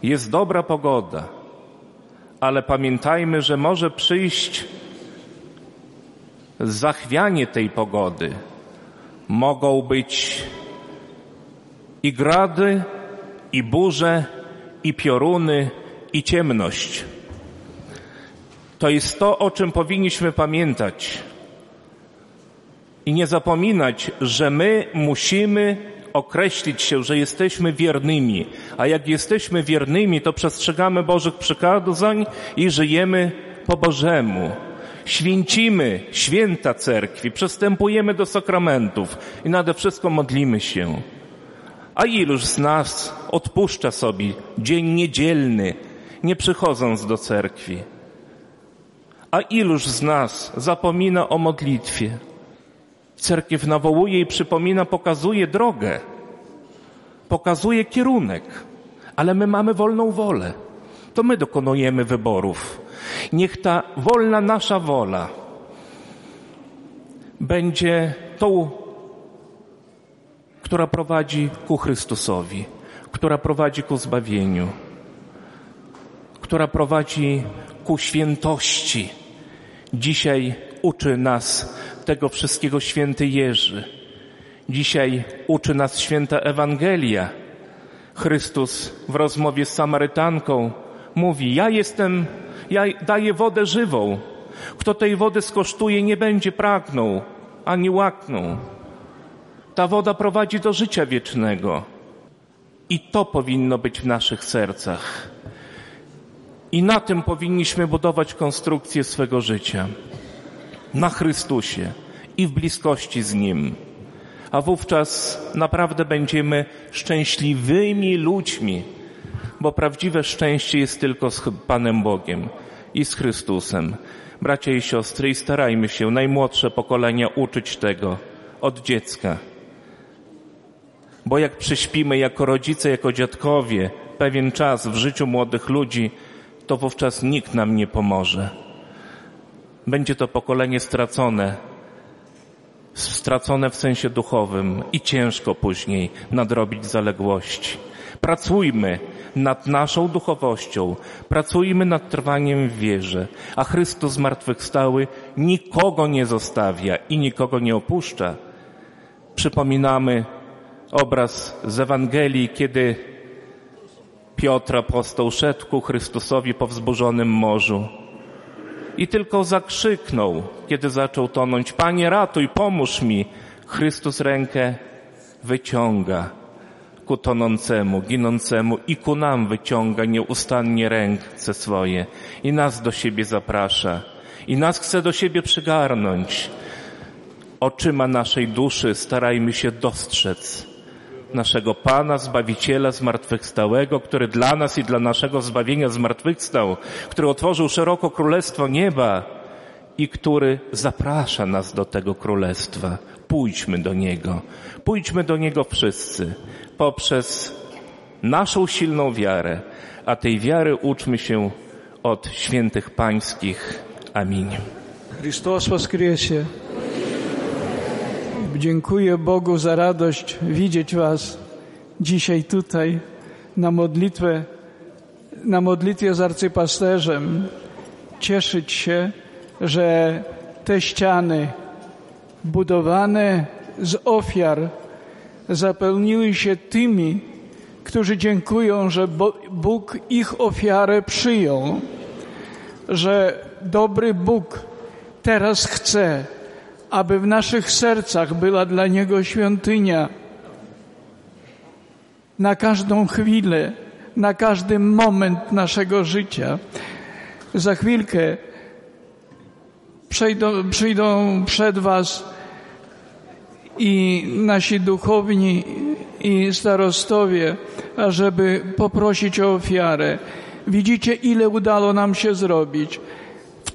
Jest dobra pogoda, ale pamiętajmy, że może przyjść zachwianie tej pogody. Mogą być i grady, i burze, i pioruny, i ciemność. To jest to, o czym powinniśmy pamiętać. I nie zapominać, że my musimy określić się, że jesteśmy wiernymi, a jak jesteśmy wiernymi, to przestrzegamy Bożych przykazań i żyjemy po Bożemu. Święcimy święta cerkwi, przystępujemy do sakramentów i nade wszystko modlimy się. A iluż z nas odpuszcza sobie dzień niedzielny, nie przychodząc do cerkwi? A iluż z nas zapomina o modlitwie? Cerkiew nawołuje i przypomina, pokazuje drogę, pokazuje kierunek, ale my mamy wolną wolę. To my dokonujemy wyborów. Niech ta wolna nasza wola będzie tą, która prowadzi ku Chrystusowi, która prowadzi ku zbawieniu, która prowadzi ku świętości. Dzisiaj uczy nas tego wszystkiego święty Jerzy. Dzisiaj uczy nas święta Ewangelia. Chrystus w rozmowie z Samarytanką mówi, ja jestem, ja daję wodę żywą. Kto tej wody skosztuje, nie będzie pragnął, ani łaknął. Ta woda prowadzi do życia wiecznego. I to powinno być w naszych sercach. I na tym powinniśmy budować konstrukcję swego życia na Chrystusie i w bliskości z Nim. A wówczas naprawdę będziemy szczęśliwymi ludźmi, bo prawdziwe szczęście jest tylko z Panem Bogiem i z Chrystusem. Bracia i siostry, i starajmy się najmłodsze pokolenia uczyć tego od dziecka. Bo jak prześpimy jako rodzice, jako dziadkowie pewien czas w życiu młodych ludzi, to wówczas nikt nam nie pomoże będzie to pokolenie stracone, stracone w sensie duchowym i ciężko później nadrobić zaległości. Pracujmy nad naszą duchowością, pracujmy nad trwaniem w wierze, a Chrystus zmartwychwstały nikogo nie zostawia i nikogo nie opuszcza. Przypominamy obraz z Ewangelii, kiedy Piotr apostoł szedł ku Chrystusowi po wzburzonym morzu i tylko zakrzyknął, kiedy zaczął tonąć, Panie ratuj, pomóż mi. Chrystus rękę wyciąga ku tonącemu, ginącemu i ku nam wyciąga nieustannie ręce swoje i nas do siebie zaprasza i nas chce do siebie przygarnąć. Oczyma naszej duszy starajmy się dostrzec naszego Pana, Zbawiciela zmartwychwstałego, który dla nas i dla naszego zbawienia zmartwychwstał, który otworzył szeroko Królestwo Nieba i który zaprasza nas do tego Królestwa. Pójdźmy do Niego. Pójdźmy do Niego wszyscy poprzez naszą silną wiarę, a tej wiary uczmy się od świętych pańskich. Amin. Chrystus воскресе! Dziękuję Bogu za radość widzieć Was dzisiaj tutaj na modlitwę, na modlitwie z arcypasterzem. Cieszyć się, że te ściany budowane z ofiar zapełniły się tymi, którzy dziękują, że Bóg ich ofiarę przyjął, że dobry Bóg teraz chce, aby w naszych sercach była dla Niego świątynia na każdą chwilę, na każdy moment naszego życia. Za chwilkę przyjdą, przyjdą przed Was i nasi duchowni i starostowie, ażeby poprosić o ofiarę. Widzicie, ile udało nam się zrobić.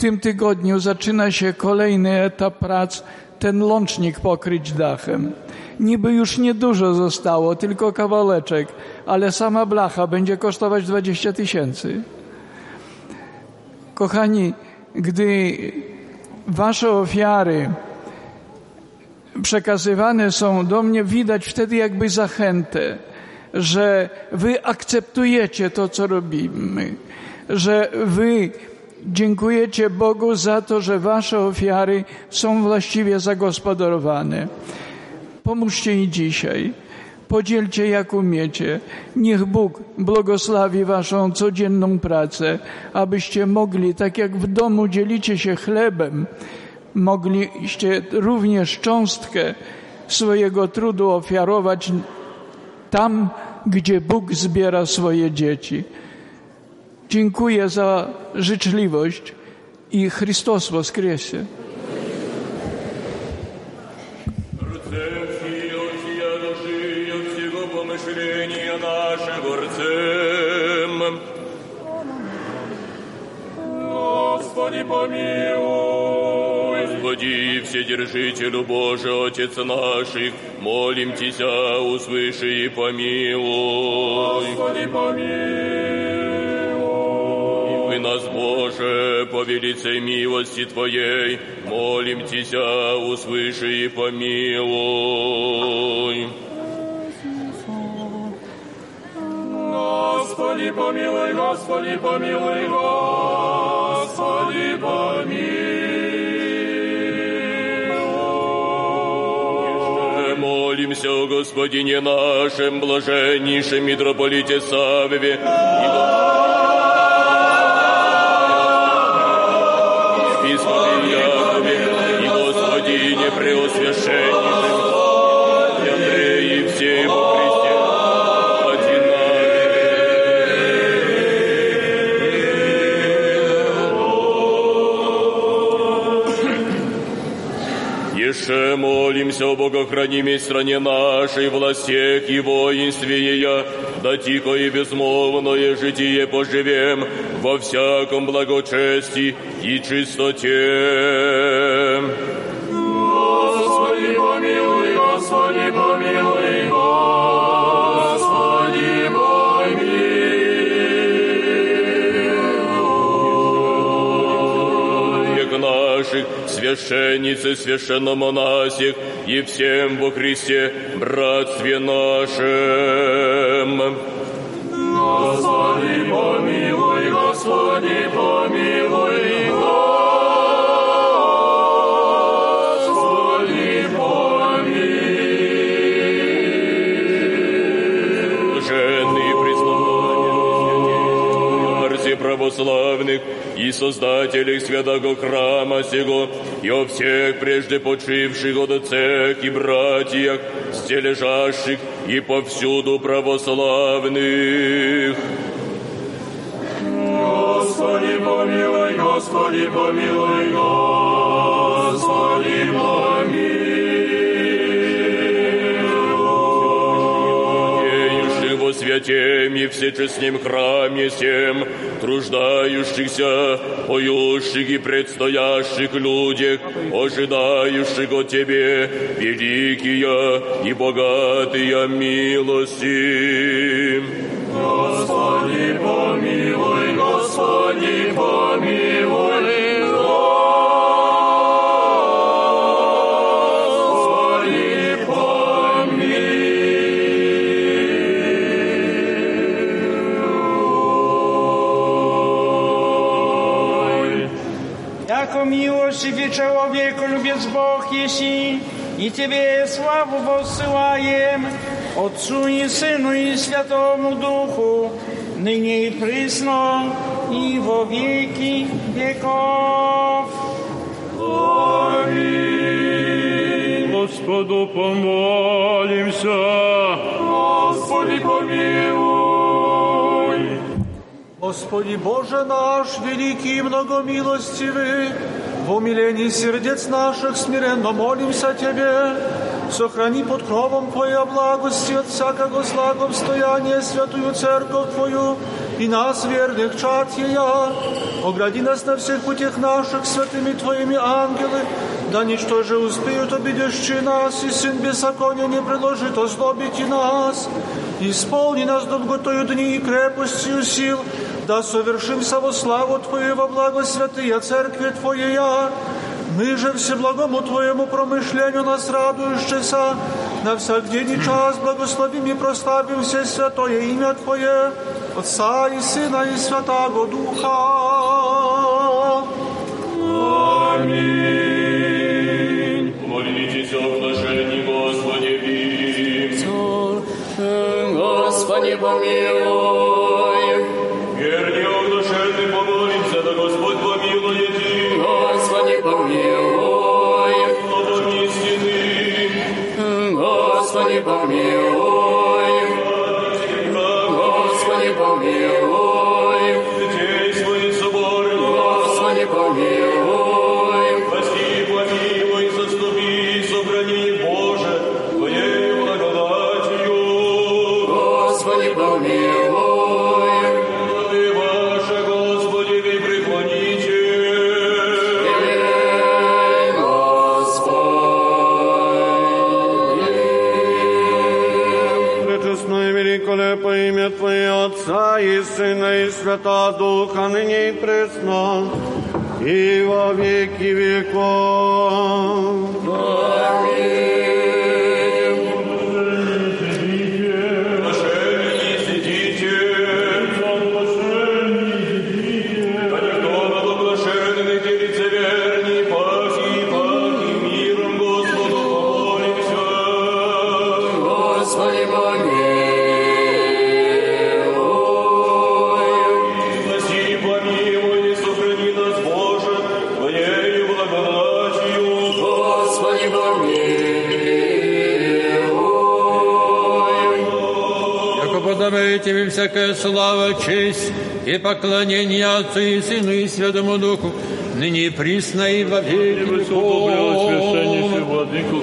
Tym tygodniu zaczyna się kolejny etap prac, ten łącznik pokryć dachem. Niby już niedużo zostało, tylko kawałeczek, ale sama blacha będzie kosztować 20 tysięcy. Kochani, gdy wasze ofiary przekazywane są do mnie, widać wtedy jakby zachętę, że wy akceptujecie to, co robimy, że wy dziękujecie Bogu za to, że wasze ofiary są właściwie zagospodarowane. Pomóżcie i dzisiaj. Podzielcie jak umiecie. Niech Bóg błogosławi waszą codzienną pracę, abyście mogli, tak jak w domu dzielicie się chlebem, mogliście również cząstkę swojego trudu ofiarować tam, gdzie Bóg zbiera swoje dzieci. Dziękuję za życzliwość i Chrystus woskresie. Господи, помилуй. Господи, Вседержителю Божий, Отец наших, молим Тебя, услыши и помилуй. Господи, помилуй. Боже, по велицей милости Твоей, молим Тебя, услыши и помилуй. Господи, помилуй, Господи, помилуй, Господи, помилуй. Молимся о Господине нашем, блаженнейшем митрополите Савве, и Господи, помилуй, и Господи, не преусвященнейший Еще молимся о богохранимой стране нашей, властях и воинстве ее, да тихо и безмолвное житие поживем во всяком благочестии и чистоте. Священниц и священномонасих и всем во Христе братстве нашем. Господи, помилуй, Господи, помилуй, Господи, помилуй. Жены преснования, православных и создателей святого храма сего, и о всех прежде почивших отцах и братьях, стележащих и повсюду православных. Господи, помилуй, Господи, помилуй, Господи, помилуй. Святем и всечестнем храме всем, труждающихся, поющих и предстоящих людях, ожидающих от Тебе великие и богатые милости. Господи, помилуй, Господи, помилуй, Бог еси, и Тебе славу воссылаем, Отцу и Сыну и Святому Духу, ныне и присно, и во веки веков. Аминь. Господу помолимся. Господи, помилуй. Господи Боже наш, великий и многомилостивый, в умилении сердец наших смиренно молимся Тебе, сохрани под кровом Твоей благости от всякого зла стояния святую церковь Твою и нас, верных чад Ея. Огради нас на всех путях наших святыми Твоими ангелы, да ничто же успеют обидящие нас, и Сын беззакония не предложит озлобить и нас. Исполни нас долготою дни и крепостью сил, да совершимся во славу Твою во благо святые Церкви Твоя. Мы же всеблагому Твоему промышлению нас радующийся, на всяк день и час благословим и прославим все святое имя Твое, Отца и Сына и Святаго Духа. Аминь. Молитесь о блаженни Господи. Господи, помилуй. Господи, помилуй. Ты ваше, Господи, вы преклоните. Пречестное великолепое имя Твое, Отца и Сына и Свята Духа, ныне и пресно, и во веки веков. Всякая слава, честь и поклонение Отцу и Сыну и Святому Духу, ныне и присно и во веки веков. владыку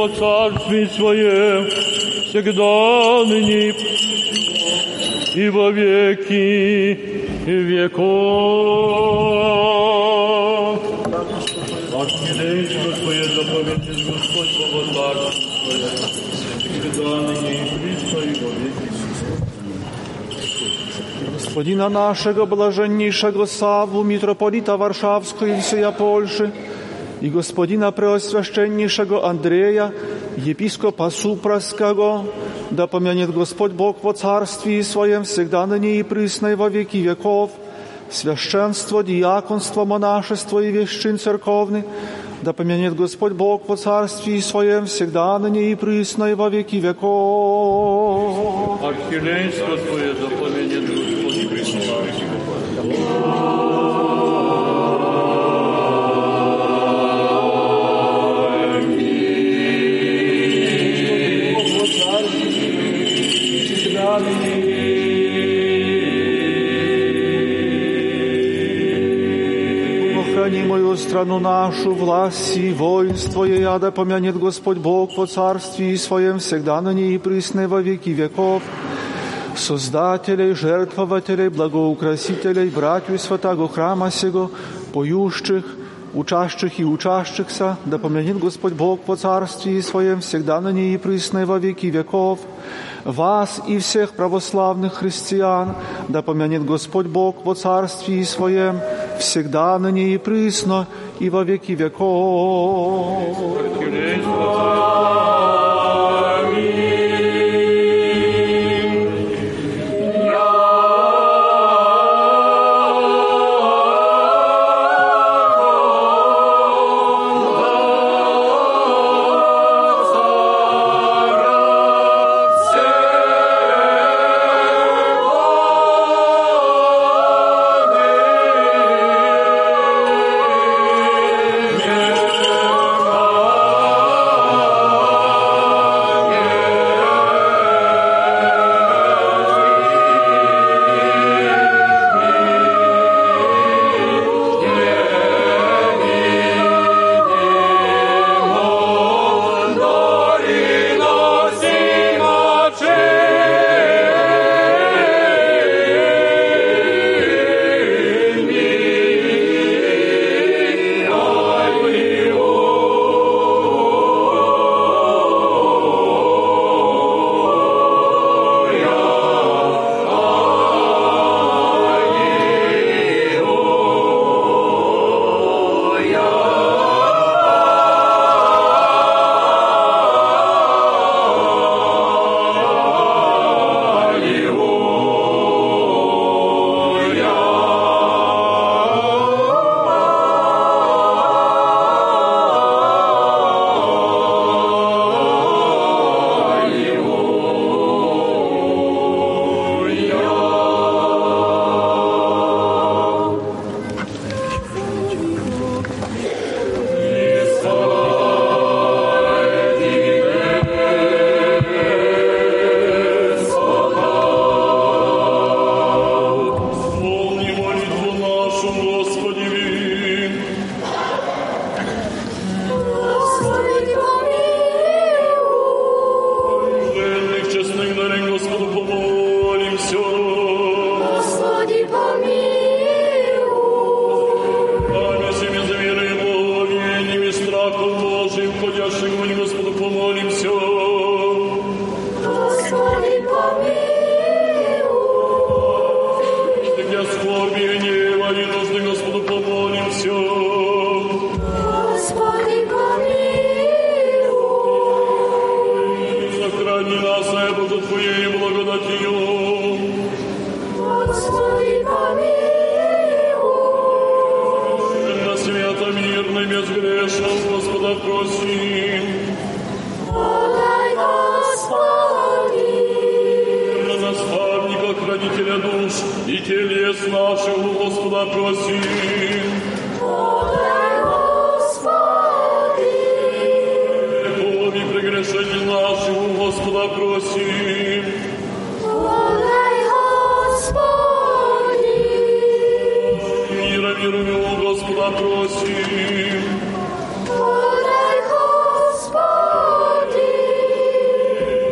во царстве Своем, всегда ныне и во веки веков. Архидейство Твое заповедит Господь во царстве Своем, всегда ныне и присно и во веки Господина naszego blażenniejszego Sawu, mitropolita warszawskiego i всея Польши, i gospodina preosвященнейшего Андрея, епископа Супраskiego, да помянет Господь Бог во царстве Своем всегда и присно и во веки веков, священство, диаконство, монашество и вещин церковный, да помянет Господь Бог во царстве Своем всегда и присно и во веки веков. Архилейство Твое Охрани мою страну нашу, власть и воинство ей, а да помянет Господь Бог по царстве Своем всегда ныне и присно и во веки веков. Создателей, жертвователей, благоукрасителей, братью святого храма сего, поющих, учащих и учащихся, да помянет Господь Бог по царстве Своем всегда ныне и присно и во веки веков. Вас и всех православных христиан, да помянет Господь Бог во царстве Своем всегда ныне и присно и во веки веков.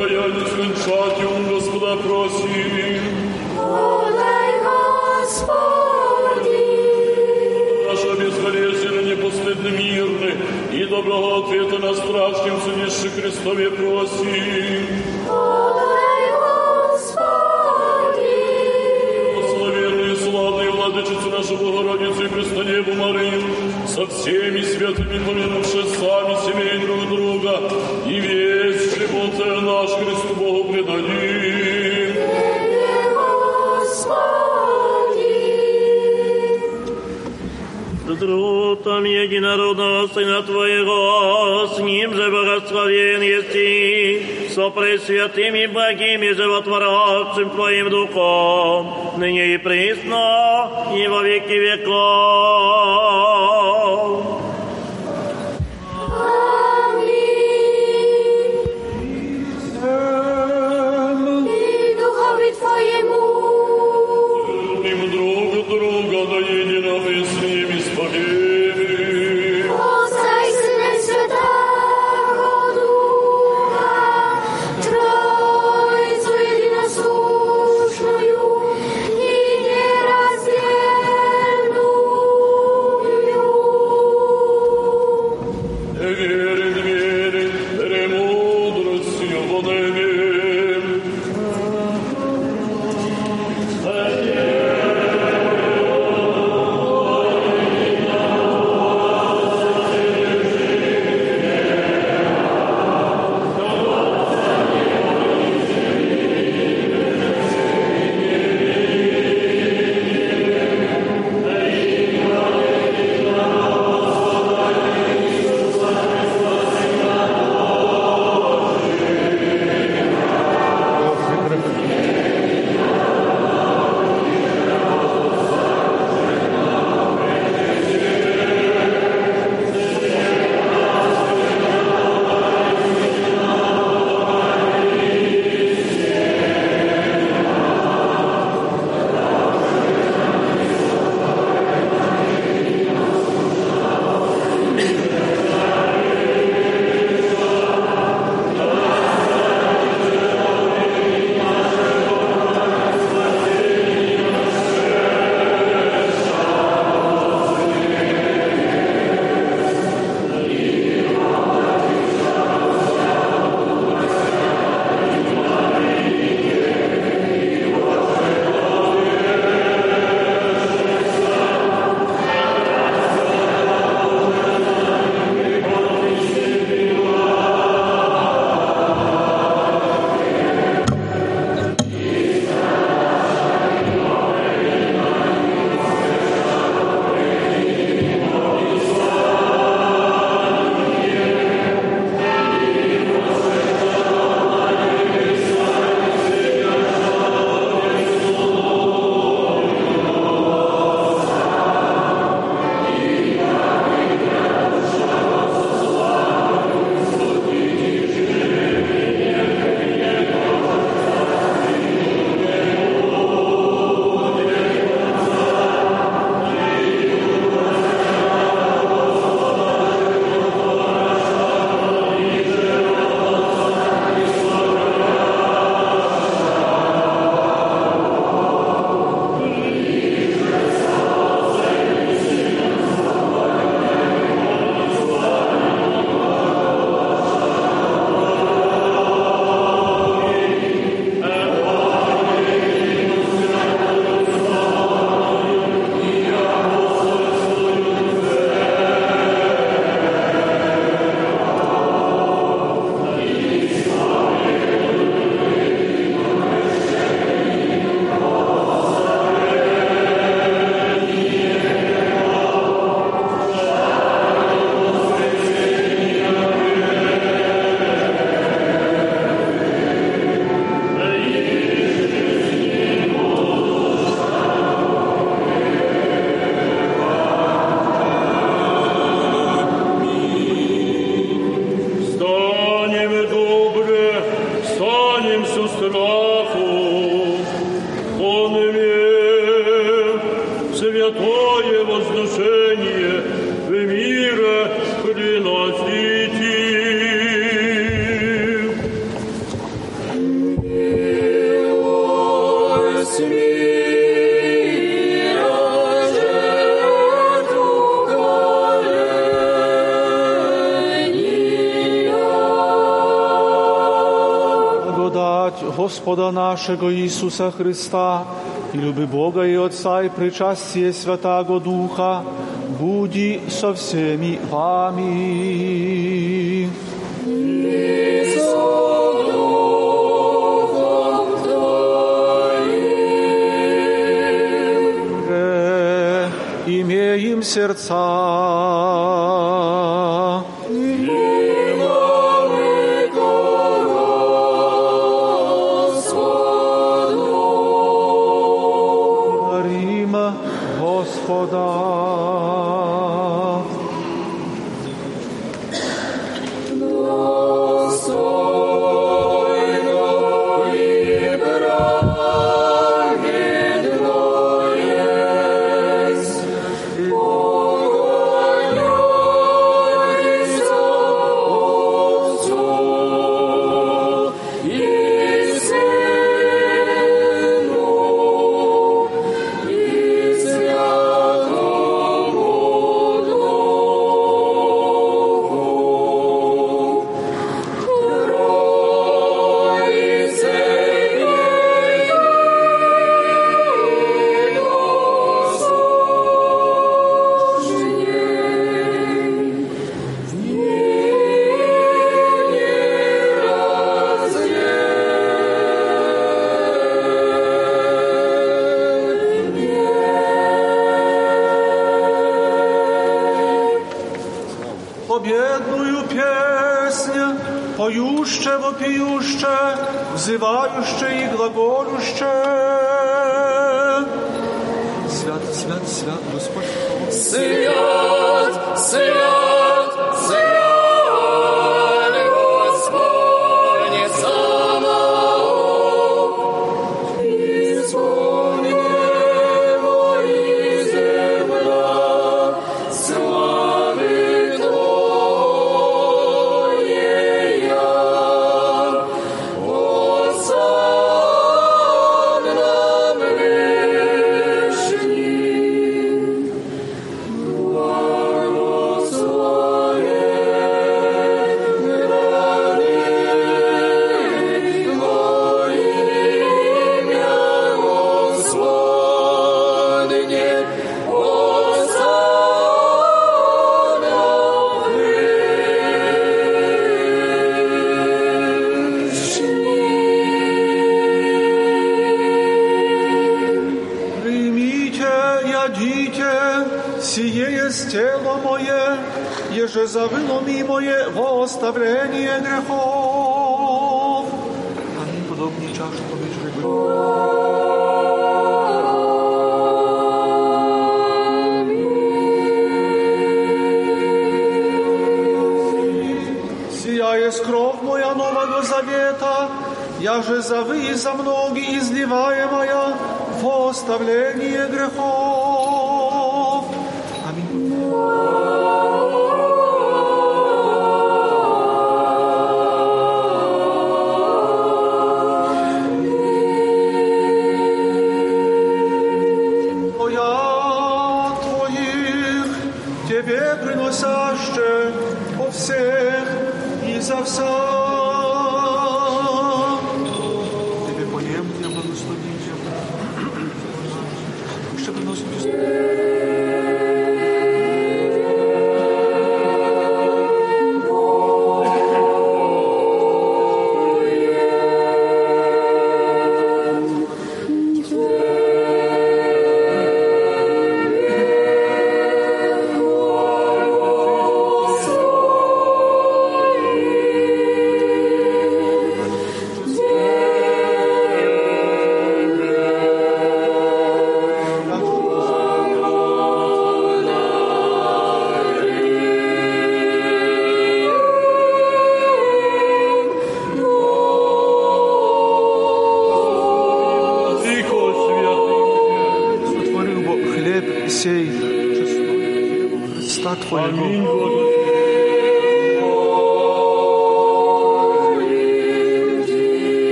Покаяние скончать у Господа просим. подай, Господи, Наша безболезненно, непостыдно, мирный и доброго ответа на страшном судище Христове просим. подай, нашу Богородицу и Преснодеву Марию, со всеми святыми помянувши сами семей друг друга, и весь живот наш Христу Богу предадим. Трудом единородного Сына Твоего, с Ним же благословен есть и со пресвятыми благими животворящим Твоим Духом, ныне и присно, и во веки веков. Господа нашего Иисуса Христа и люби Бога и Отца и причастие Святаго Духа, буди со всеми вами. Имеем сердца милосердя по всіх і за все. Тебе поємне благословіння, що приносить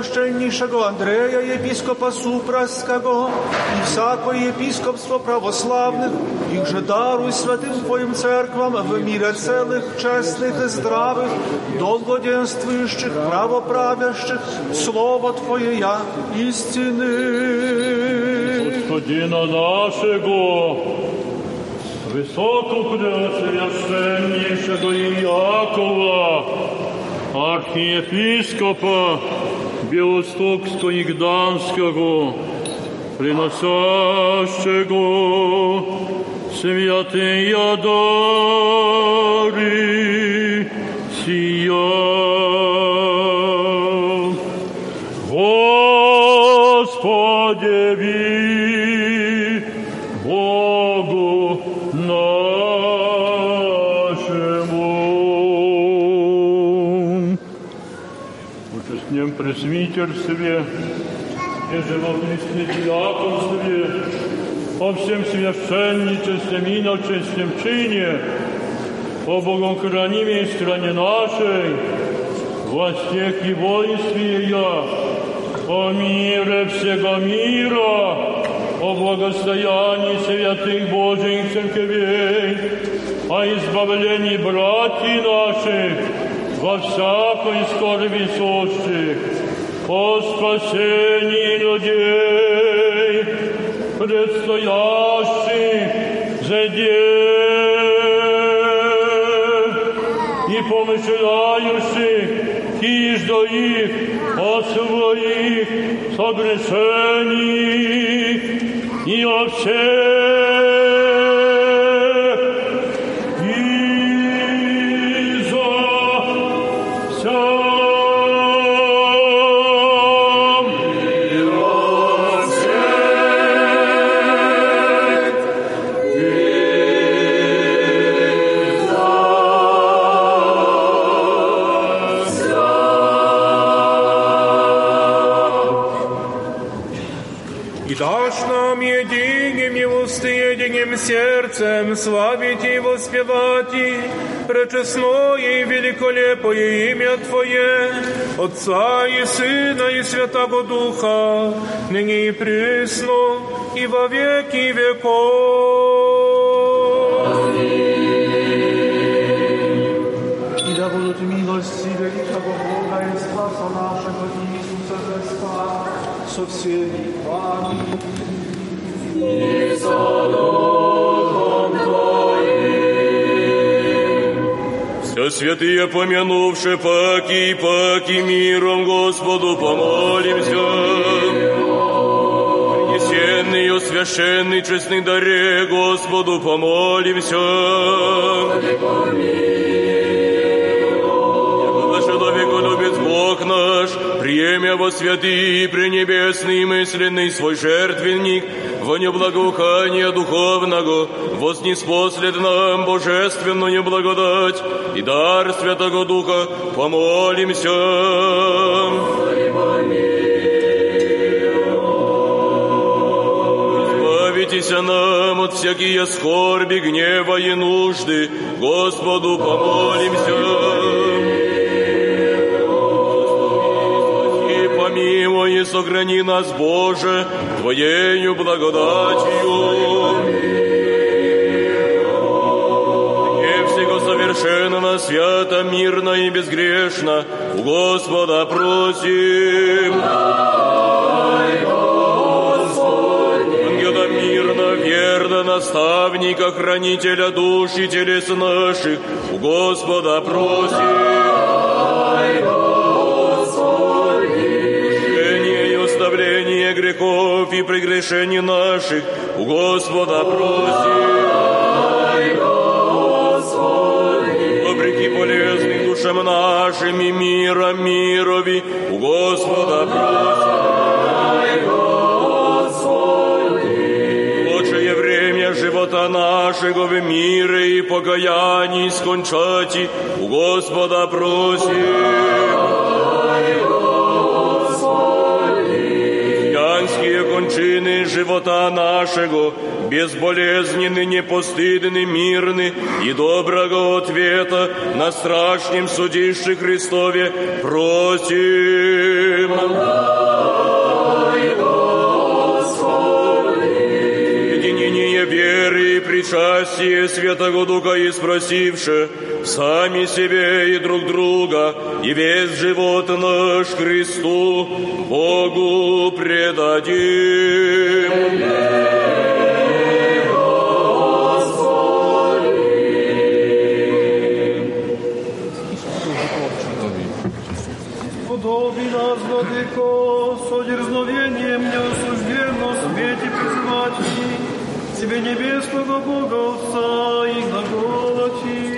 Преосвященнейшего Андрея, епископа Супраского, и всякое епископство православных, их же даруй святым Твоим церквам в мире целых, честных и здравых, долгоденствующих, правоправящих, Слово Твое я истины. Господина нашего, высокопреосвященнейшего Иакова, архиепископа Białostocsko Igdanskiego, приносящего святые дары сии. Участнем пресвитерстве и живописном диаконстве, о всем священничестве и начестном чине, о богохранимой стране нашей, властях и воинстве я, о мире всего мира, о благостоянии святых Божьих церквей, о избавлении братьев наших во всякой скорби сущих, о спасении людей, предстоящих за и помышляющих иж до их о своих согрешениях и о всех пречестное и великолепое имя Твое, Отца и Сына и Святого Духа, ныне и присно, и во веки веков. И да будут милости великого Бога и Спаса нашего Иисуса Христа со всеми святые, помянувши паки и паки миром Господу помолимся. Принесенный и священный честный даре Господу помолимся. Человеколюбец Бог наш, время во святый пренебесный мысленный свой жертвенник, во неблагоухание духовного, вознеспослед нам божественную благодать и дар Святого Духа, помолимся. Избавитесь нам от всякие скорби, гнева и нужды, Господу помолимся. И сохрани нас, Боже, Твоею благодатью. Совершенно, свято, мирно и безгрешно, у Господа просим. Ангела мирно, верно, наставника, хранителя душ и телес наших, у Господа просим. Грехов и прегрешений наших, у Господа просим. Вопреки полезным душам нашим и мира мирови, у Господа просим. Лучшее время живота нашего в мире и покаянии скончати, у Господа просим. Кончины живота нашего, безболезненны, непостыдны, мирны и доброго ответа на страшном судище Христове просим. Единение веры и причастие Святого Духа и спросивши сами себе и друг друга, и весь живот наш Христу Богу предадим. Подоби нас, Владыко, со дерзновением неосужденно смейте призывать Тебе небесного Бога Отца и глаголати. Отче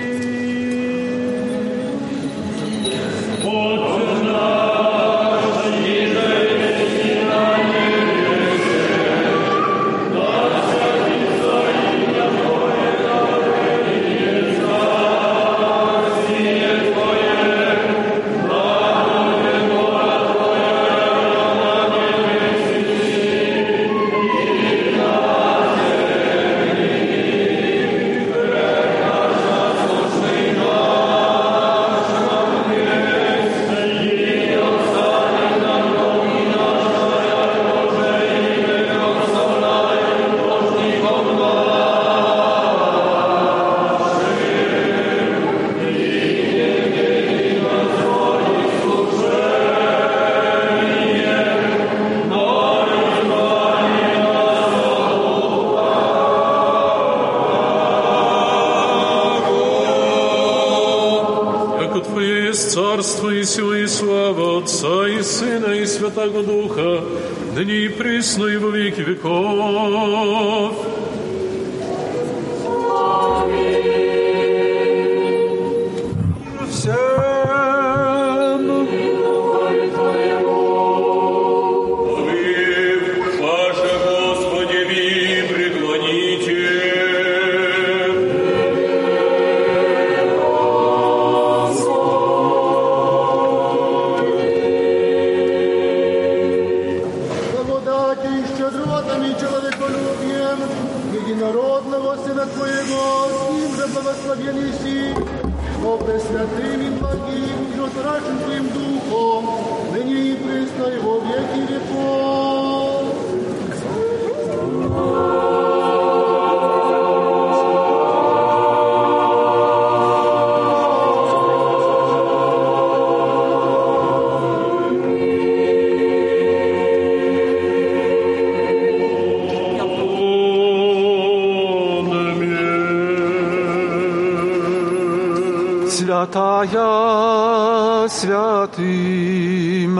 Святая святым.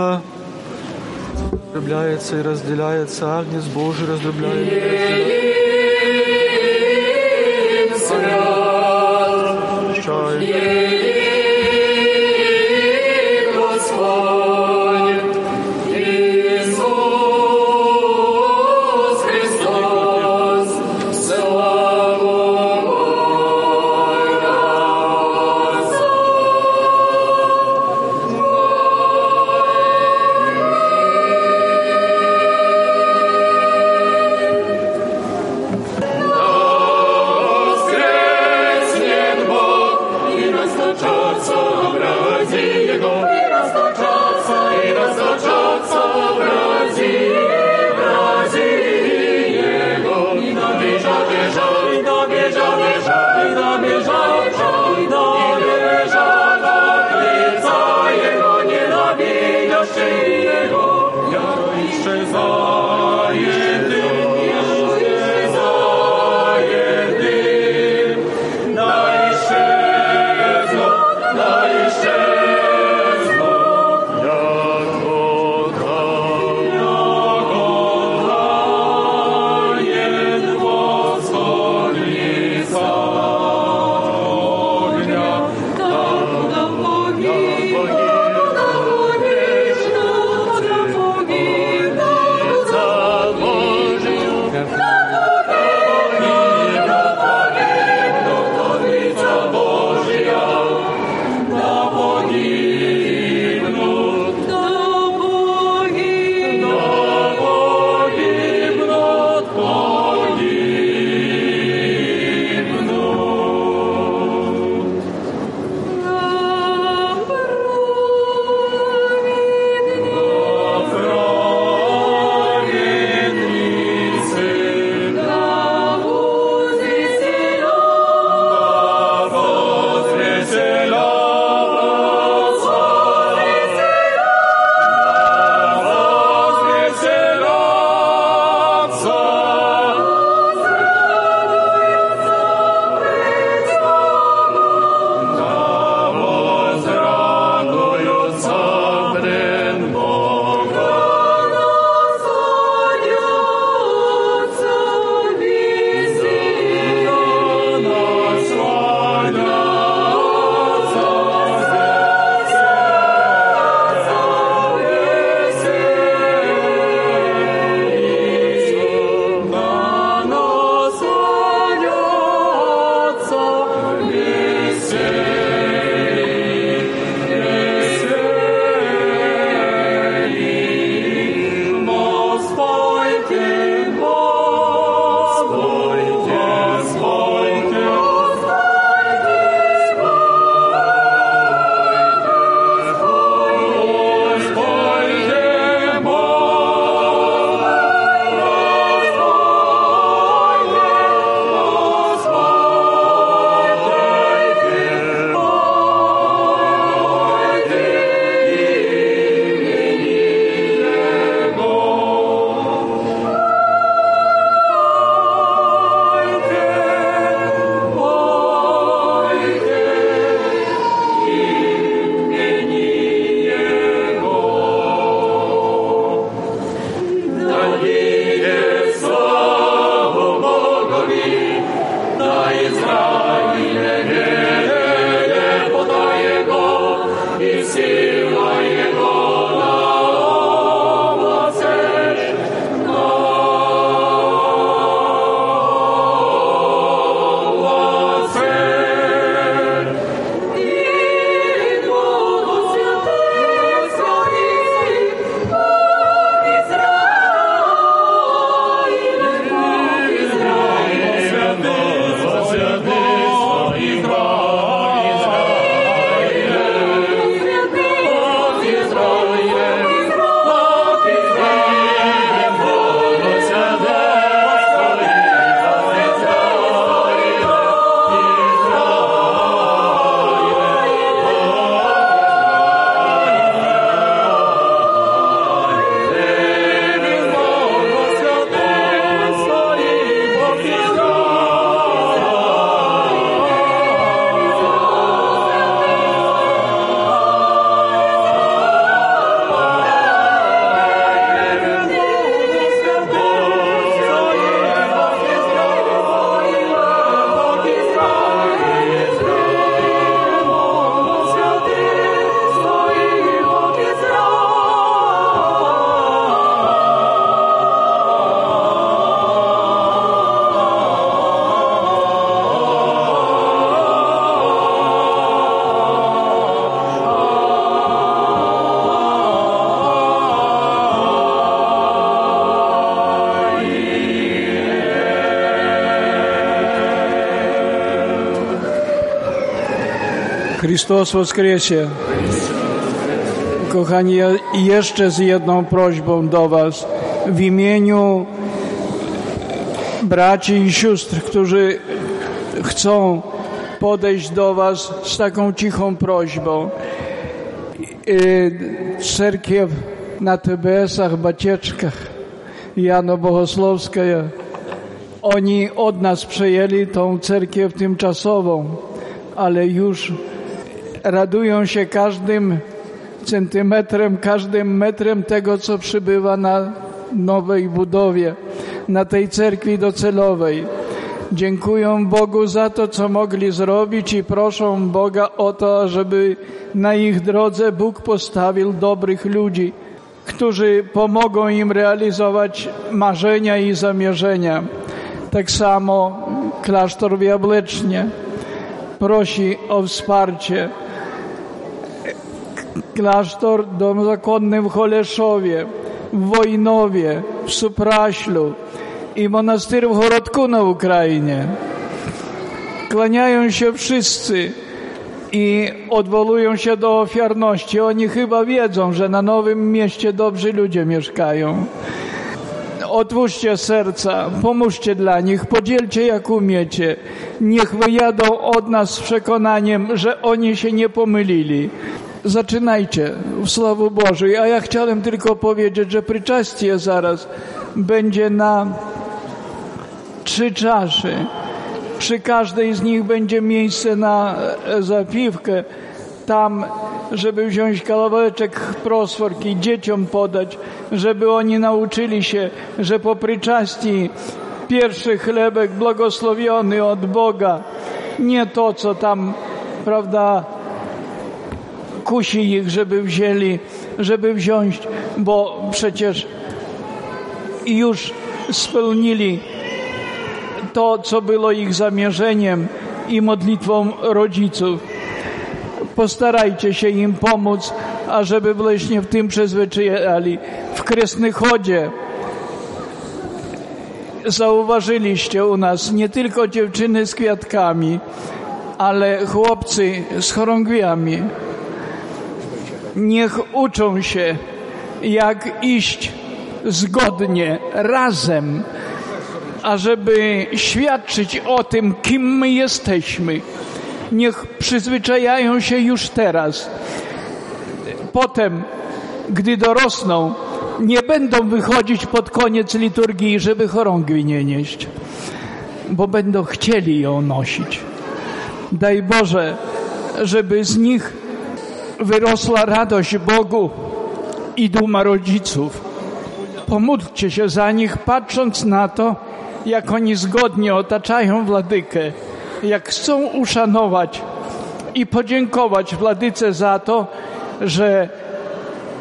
Раздрубляется и разделяется Агнец Божий, раздрубляется. Chrystus woskresie. Kochani, jeszcze z jedną prośbą do Was w imieniu braci i sióstr, którzy chcą podejść do Was z taką cichą prośbą. Y, Cerkiew na TBS-ach, Bacieczkach, Jano Bohosłowska, oni od nas przejęli tą cerkiew tymczasową, ale już radują się każdym centymetrem, każdym metrem tego, co przybywa na nowej budowie, na tej cerkwi docelowej. Dziękują Bogu za to, co mogli zrobić i proszą Boga o to, żeby na ich drodze Bóg postawił dobrych ludzi, którzy pomogą im realizować marzenia i zamierzenia. Tak samo klasztor w Jablecznie prosi o wsparcie. Klasztor Dom Zakonny w Choleszowie, w Wojnowie, w Supraślu i monastyr w Chorodku na Ukrainie. Kłaniają się wszyscy i odwołują się do ofiarności. Oni chyba wiedzą, że na Nowym Mieście dobrzy ludzie mieszkają. Otwórzcie serca, pomóżcie dla nich, podzielcie jak umiecie. Niech wyjadą od nas z przekonaniem, że oni się nie pomylili. Zaczynajcie w Słowu Bożej. A ja chciałem tylko powiedzieć, że przyczastie zaraz będzie na trzy czaszy. Przy każdej z nich będzie miejsce na e, zapiwkę. Tam, żeby wziąć kawałeczek prosforki, dzieciom podać, żeby oni nauczyli się, że po pryczastii pierwszy chlebek błogosławiony od Boga, nie to, co tam, prawda, kusi ich, żeby wzięli, żeby wziąć, bo przecież już spełnili to, co było ich zamierzeniem i modlitwą rodziców. Postarajcie się im pomóc, ażeby właśnie w tym przyzwyczajali. W Kresnychodzie zauważyliście u nas nie tylko dziewczyny z kwiatkami, ale chłopcy z chorągwiami. Niech uczą się, jak iść zgodnie, razem, ażeby świadczyć o tym, kim my jesteśmy. Niech przyzwyczajają się już teraz. Potem, gdy dorosną, nie będą wychodzić pod koniec liturgii, żeby chorągwi nie nieść, bo będą chcieli ją nosić. Daj Boże, żeby z nich wyrosła radość Bogu i duma rodziców. Pomódlcie się za nich, patrząc na to, jak oni zgodnie otaczają Władykę, jak chcą uszanować i podziękować Władyce za to, że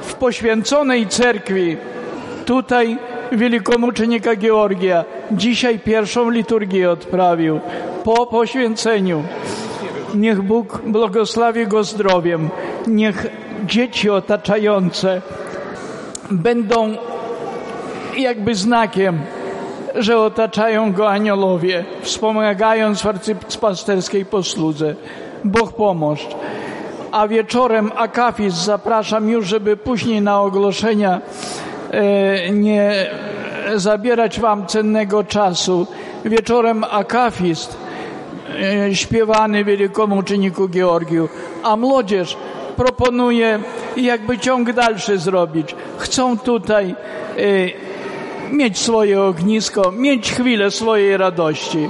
w poświęconej cerkwi tutaj wielkomuczenika Georgia dzisiaj pierwszą liturgię odprawił po poświęceniu. Niech Bóg błogosławi go zdrowiem. Niech dzieci otaczające będą jakby znakiem, że otaczają go aniołowie, wspomagając w arcypasterskiej posłudze. Bóg pomóż. A wieczorem akafis zapraszam już, żeby później na ogłoszenia e, nie zabierać wam cennego czasu. Wieczorem akafist e, śpiewany wielkomuczeniku Georgiu, a młodzież proponuje jakby ciąg dalszy zrobić. Chcą tutaj e, mieć swoje ognisko, mieć chwilę swojej radości.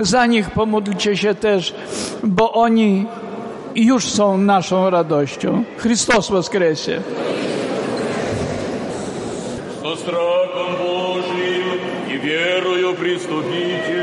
Za nich pomódlcie się też, bo oni już są naszą radością. Chrystus woskresie. Со страхом Божьим и верою приступите.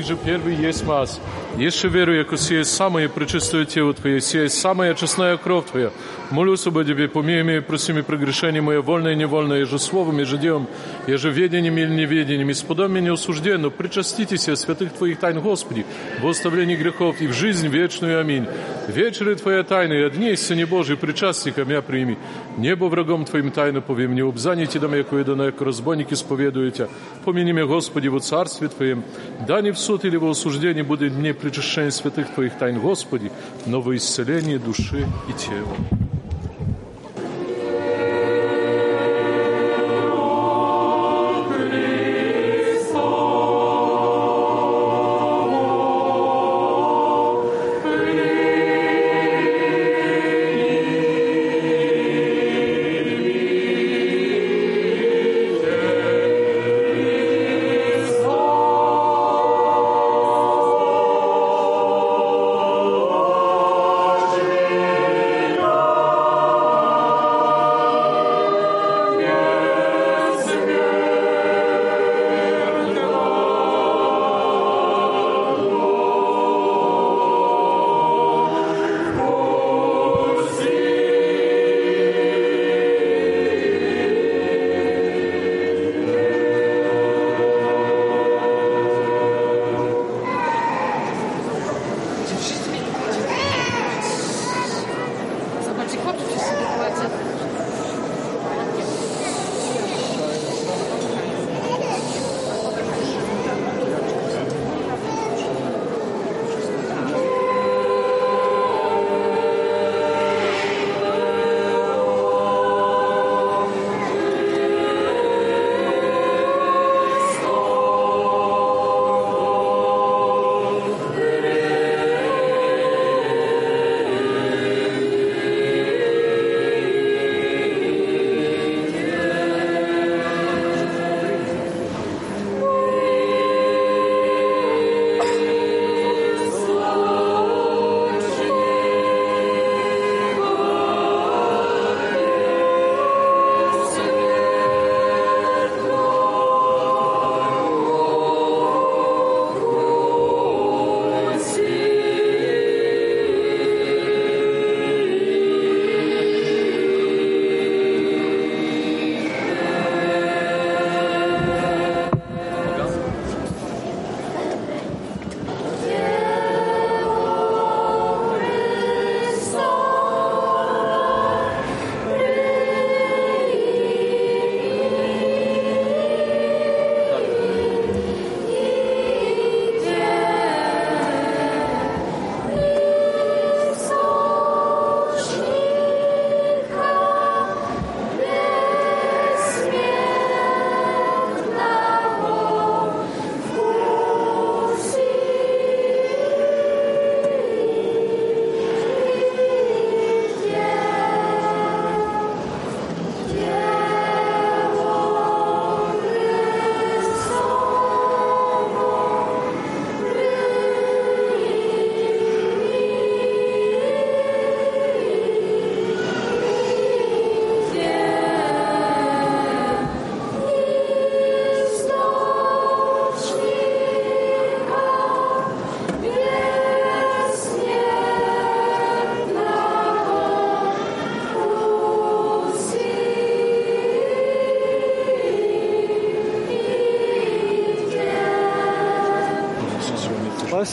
nich же первый есть мас. Еще верую, яко сие самое пречистое тело Твое, сие самая честная кровь Твоя. Молюсь об Тебе, помилуй меня и проси меня прегрешение мое, вольное и невольное, еже словом, еже делом, еже ведением или неведением. Исподом меня осужденно, причаститесь святых Твоих тайн, Господи, в оставлении грехов и в жизнь вечную. Аминь. Вечеры Твоя тайна, и дней Сыне Божий, причастником я прими. Небо врагом твоим Twoim tajno не обзані ті доми, як єдино, як розбойники сповідуєте. Поміні мя, Господі, во царстві Твоєм, да не в суд или во осуждение будет мне причащение святых Твоих тайн, Господи, но во исцеление души и тела.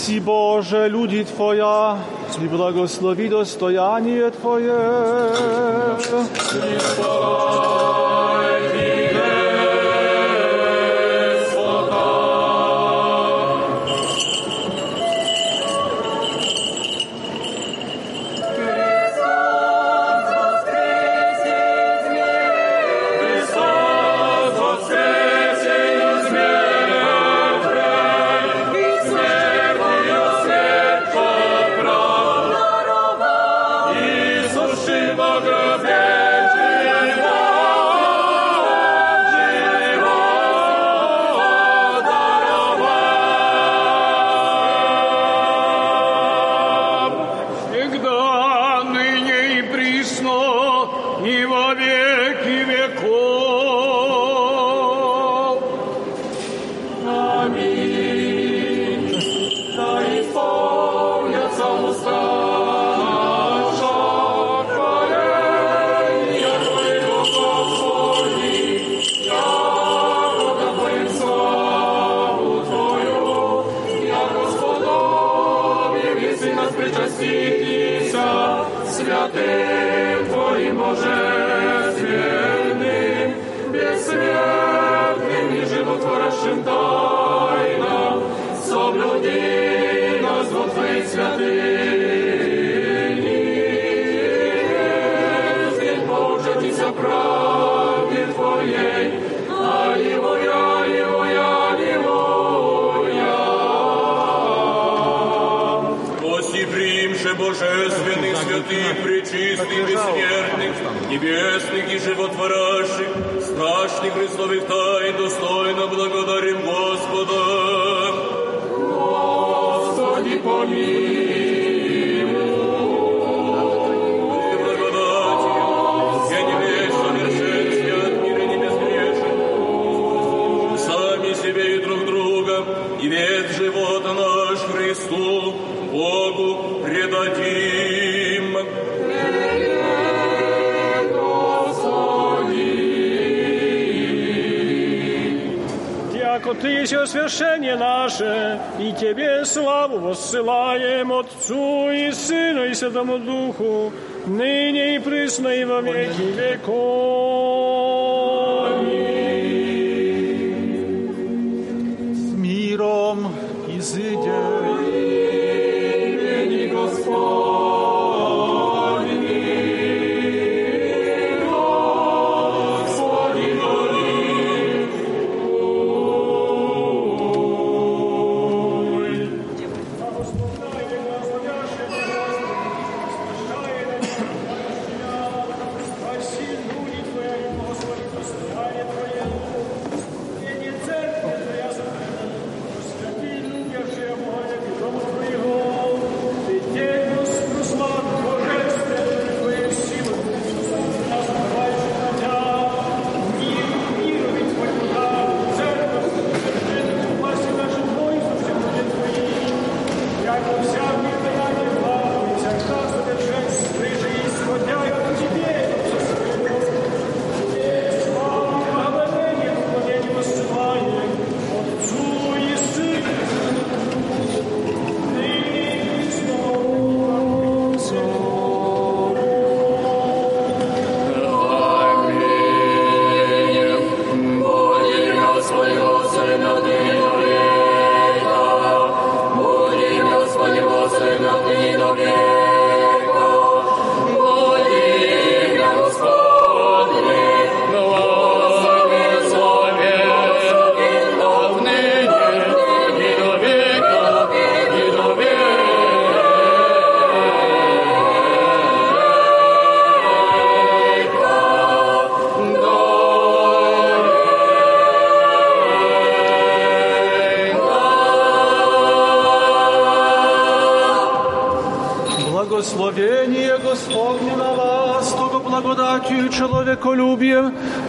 Спаси, Боже, люди Твоя, и благослови достояние Твое. Demography. Животворящих, страшных Христовых тайн, достойно благодарим Господа. Господи, помилуй. Есть освящение наше, и Тебе славу воссылаем Отцу и Сыну и Святому Духу, ныне и присно и во веки веков.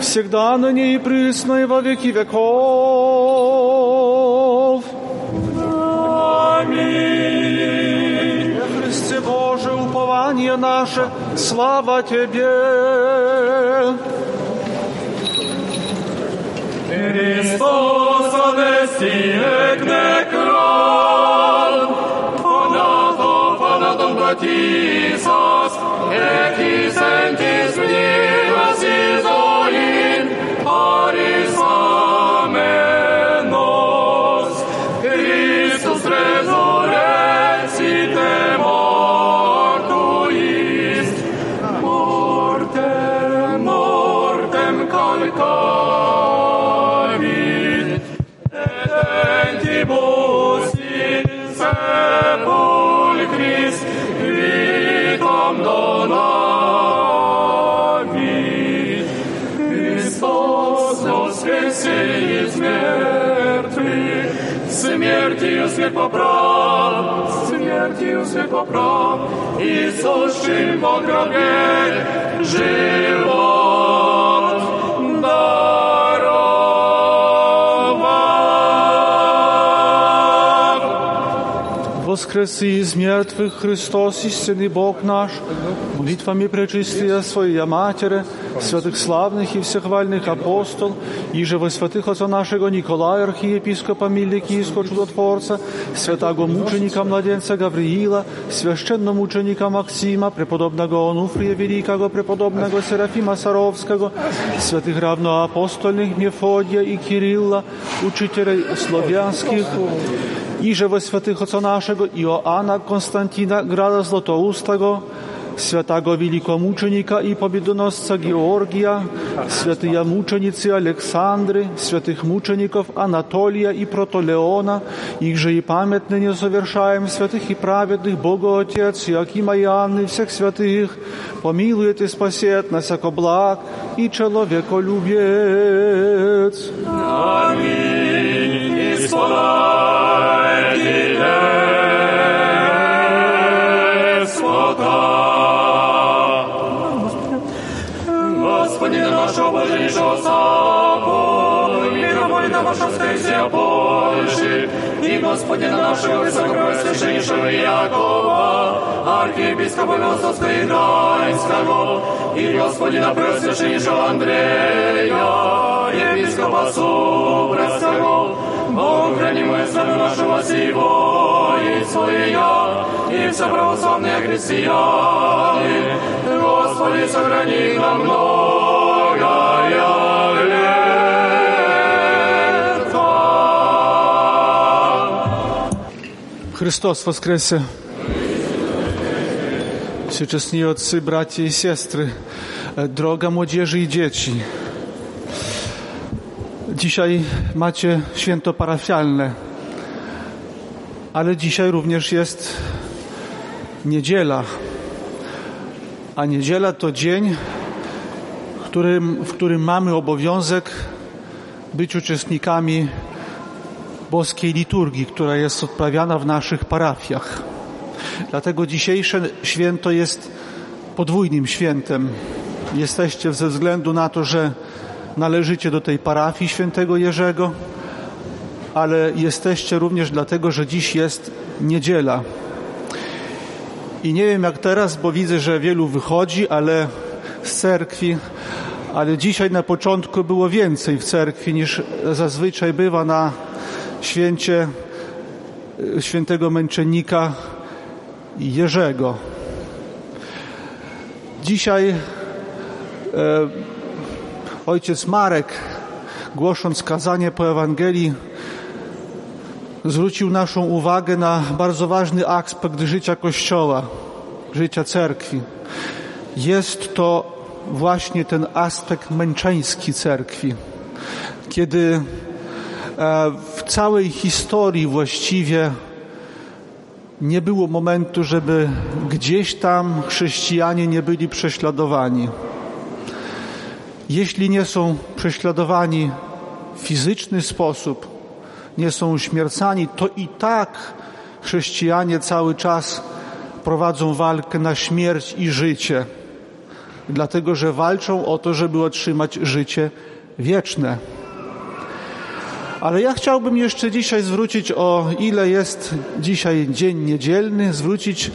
Всегда на ней присно и во веки веков. Аминь. Христе Боже, упование наше, слава Тебе. Христос одестиек некран, Фанатом, фанатом батисас, Эти сентис святоправ, смертью и Иисус в гробе живот даровал. Воскреси из мертвых Христос, истинный Бог наш, молитвами пречистия Своей Матери, святых славных и всех вальных апостол, и же во святых отца нашего Николая, архиепископа Миликийского чудотворца, святого мученика младенца Гавриила, священномученика Максима, преподобного Онуфрия Великого, преподобного Серафима Саровского, святых равноапостольных Мефодия и Кирилла, учителей славянских, i że we świętych Ojca naszego Joanna Konstantina Grada святого великомученика и победоносца Георгия, святые мученицы Александры, святых мучеников Анатолия и Протолеона, их же и памятны не совершаем, святых и праведных Бога Отец, Якима и Анны, всех святых, помилует и спасет нас, яко благ и человеколюбец. Аминь. Господь. Господи, нашего блаженнейшего собой, мира воли на стызе больше, и Господина нашего высокопресвященнейшего Якова, архиепископа Милосовского и Гданьского, и Господина пресвященнейшего Андрея, епископа Супресского, Бог хранимое страну нашего сего и своя, и все православные христиане, Господи, сохрани нам многое Христос воскресе! Всечестni отцы, братья и сестры, droga młodzieży i dzieci. Dzisiaj macie święto parafialne, ale dzisiaj również jest niedziela. A niedziela to dzień, w którym, w którym mamy obowiązek być uczestnikami boskiej liturgii, która jest odprawiana w naszych parafiach. Dlatego dzisiejsze święto jest podwójnym świętem. Jesteście ze względu na to, że należycie do tej parafii świętego Jerzego, ale jesteście również dlatego, że dziś jest niedziela. I nie wiem jak teraz, bo widzę, że wielu wychodzi, ale z cerkwi, ale dzisiaj na początku było więcej w cerkwi niż zazwyczaj bywa na święcie świętego męczennika Jerzego. Dzisiaj e, ojciec Marek, głosząc kazanie po Ewangelii, zwrócił naszą uwagę na bardzo ważny aspekt życia Kościoła, życia cerkwi. Jest to właśnie ten aspekt męczeński cerkwi, kiedy w całej historii właściwie nie było momentu, żeby gdzieś tam chrześcijanie nie byli prześladowani. Jeśli nie są prześladowani w fizyczny sposób, nie są uśmiercani, to i tak chrześcijanie cały czas prowadzą walkę na śmierć i życie, dlatego że walczą o to, żeby otrzymać życie wieczne. Ale ja chciałbym jeszcze dzisiaj zwrócić, o ile jest dzisiaj dzień niedzielny, zwrócić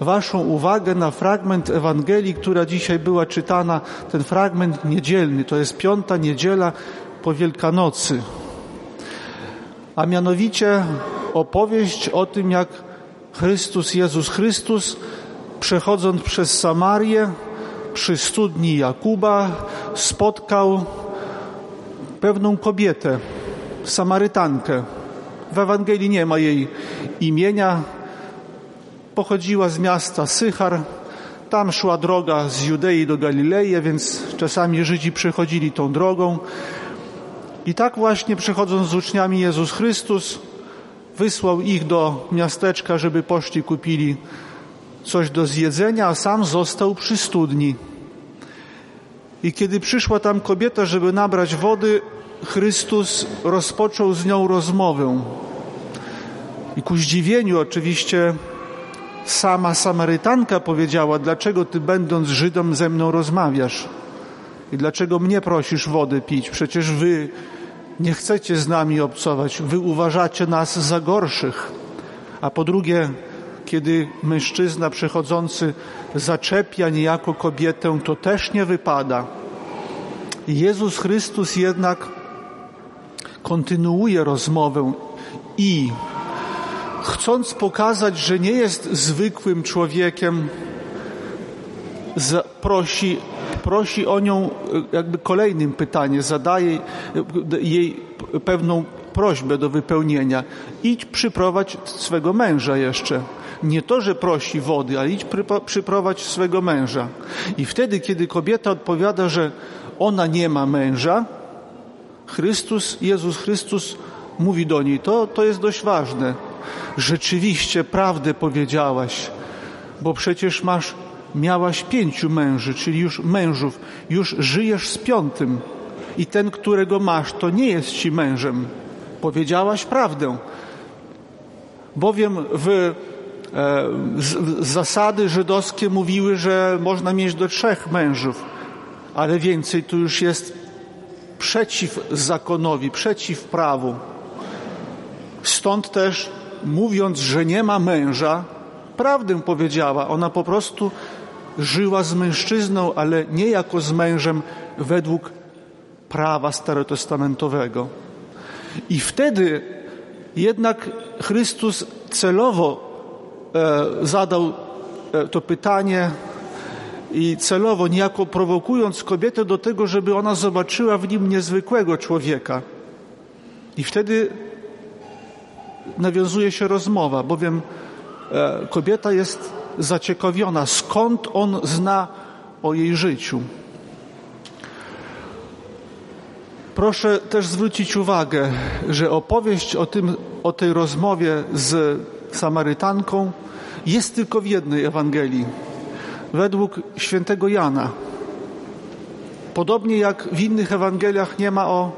Waszą uwagę na fragment Ewangelii, która dzisiaj była czytana, ten fragment niedzielny, to jest piąta niedziela po Wielkanocy. A mianowicie opowieść o tym, jak Chrystus, Jezus Chrystus, przechodząc przez Samarię, przy studni Jakuba, spotkał pewną kobietę, Samarytankę. W Ewangelii nie ma jej imienia. Pochodziła z miasta Sychar. Tam szła droga z Judei do Galilei, więc czasami Żydzi przechodzili tą drogą. I tak właśnie przechodząc z uczniami Jezus Chrystus wysłał ich do miasteczka, żeby poszli kupili coś do zjedzenia, a sam został przy studni. I kiedy przyszła tam kobieta, żeby nabrać wody, Chrystus rozpoczął z nią rozmowę. I ku zdziwieniu oczywiście sama Samarytanka powiedziała, dlaczego ty będąc Żydom ze mną rozmawiasz? I dlaczego mnie prosisz wody pić? Przecież wy nie chcecie z nami obcować, wy uważacie nas za gorszych. A po drugie, kiedy mężczyzna przechodzący zaczepia niejako kobietę, to też nie wypada. Jezus Chrystus jednak kontynuuje rozmowę i chcąc pokazać, że nie jest zwykłym człowiekiem, prosi, prosi o nią jakby kolejnym pytanie, zadaje jej pewną prośbę do wypełnienia. Idź przyprowadź swego męża jeszcze. Nie to, że prosi wody, ale idź przyprowadź swego męża. I wtedy, kiedy kobieta odpowiada, że ona nie ma męża, Chrystus, Jezus Chrystus mówi do niej, to, to jest dość ważne. Rzeczywiście prawdę powiedziałaś, bo przecież masz, miałaś pięciu męży, czyli już mężów, już żyjesz z piątym i ten, którego masz, to nie jest ci mężem. Powiedziałaś prawdę. Bowiem w e, zasady żydowskie mówiły, że można mieć do trzech mężów, ale więcej tu już jest przeciw zakonowi, przeciw prawu. Stąd też, mówiąc, że nie ma męża, prawdę powiedziała. Ona po prostu żyła z mężczyzną, ale nie jako z mężem według prawa starotestamentowego. I wtedy jednak Chrystus celowo e, zadał e, to pytanie i celowo, niejako prowokując kobietę do tego, żeby ona zobaczyła w nim niezwykłego człowieka. I wtedy nawiązuje się rozmowa, bowiem e, kobieta jest zaciekawiona, skąd on zna o jej życiu. Proszę też zwrócić uwagę, że opowieść o, tym, o tej rozmowie z Samarytanką jest tylko w jednej Ewangelii według świętego Jana. Podobnie jak w innych Ewangeliach nie ma o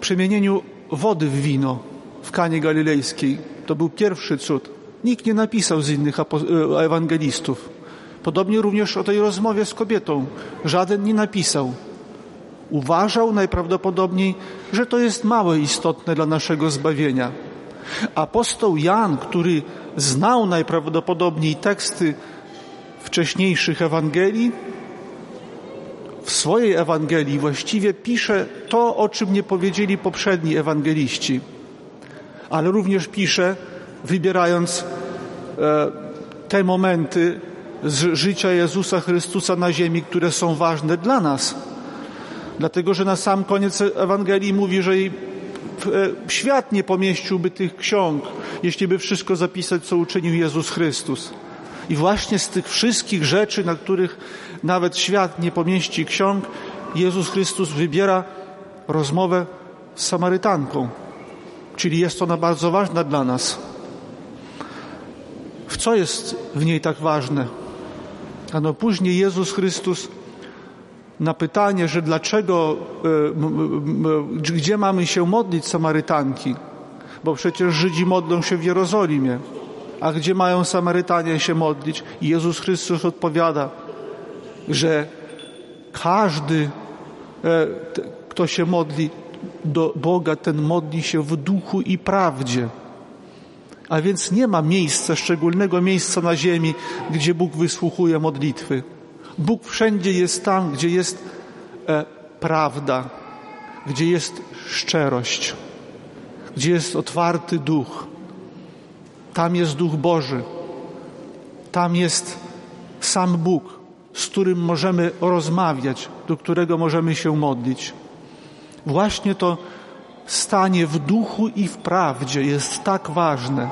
przemienieniu wody w wino w Kanie Galilejskiej. To był pierwszy cud. Nikt nie napisał z innych e, ewangelistów. Podobnie również o tej rozmowie z kobietą. Żaden nie napisał. Uważał najprawdopodobniej, że to jest małe istotne dla naszego zbawienia. Apostoł Jan, który znał najprawdopodobniej teksty wcześniejszych Ewangelii, w swojej Ewangelii właściwie pisze to, o czym nie powiedzieli poprzedni ewangeliści, ale również pisze, wybierając e, te momenty z życia Jezusa Chrystusa na ziemi, które są ważne dla nas. Dlatego, że na sam koniec Ewangelii mówi, że e, świat nie pomieściłby tych ksiąg, jeśli by wszystko zapisać, co uczynił Jezus Chrystus. I właśnie z tych wszystkich rzeczy, na których nawet świat nie pomieści ksiąg, Jezus Chrystus wybiera rozmowę z Samarytanką. Czyli jest ona bardzo ważna dla nas. W co jest w niej tak ważne? Ano później Jezus Chrystus na pytanie, że dlaczego, e, gdzie mamy się modlić Samarytanki, bo przecież Żydzi modlą się w Jerozolimie. A gdzie mają Samarytanie się modlić? I Jezus Chrystus odpowiada, że każdy, e, kto się modli do Boga, ten modli się w duchu i prawdzie. A więc nie ma miejsca, szczególnego miejsca na ziemi, gdzie Bóg wysłuchuje modlitwy. Bóg wszędzie jest tam, gdzie jest e, prawda, gdzie jest szczerość, gdzie jest otwarty duch. Tam jest Duch Boży. Tam jest sam Bóg, z którym możemy rozmawiać, do którego możemy się modlić. Właśnie to stanie w duchu i w prawdzie jest tak ważne.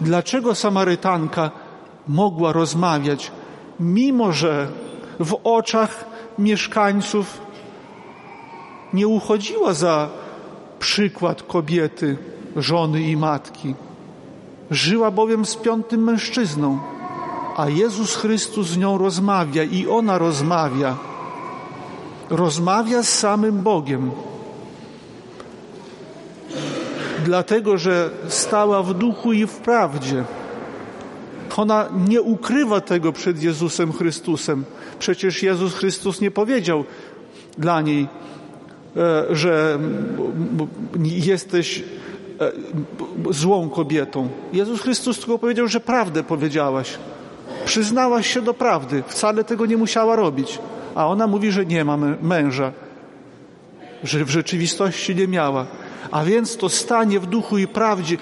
Dlaczego Samarytanka mogła rozmawiać, mimo że w oczach mieszkańców nie uchodziła za przykład kobiety, żony i matki? Żyła bowiem z piątym mężczyzną, a Jezus Chrystus z nią rozmawia i ona rozmawia. Rozmawia z samym Bogiem. Dlatego, że stała w duchu i w prawdzie. Ona nie ukrywa tego przed Jezusem Chrystusem. Przecież Jezus Chrystus nie powiedział dla niej, e, że jesteś E, złą kobietą. Jezus Chrystus tylko powiedział, że prawdę powiedziałaś. Przyznałaś się do prawdy. Wcale tego nie musiała robić, a ona mówi, że nie ma męża, że w rzeczywistości nie miała. A więc to stanie w duchu i prawdzie.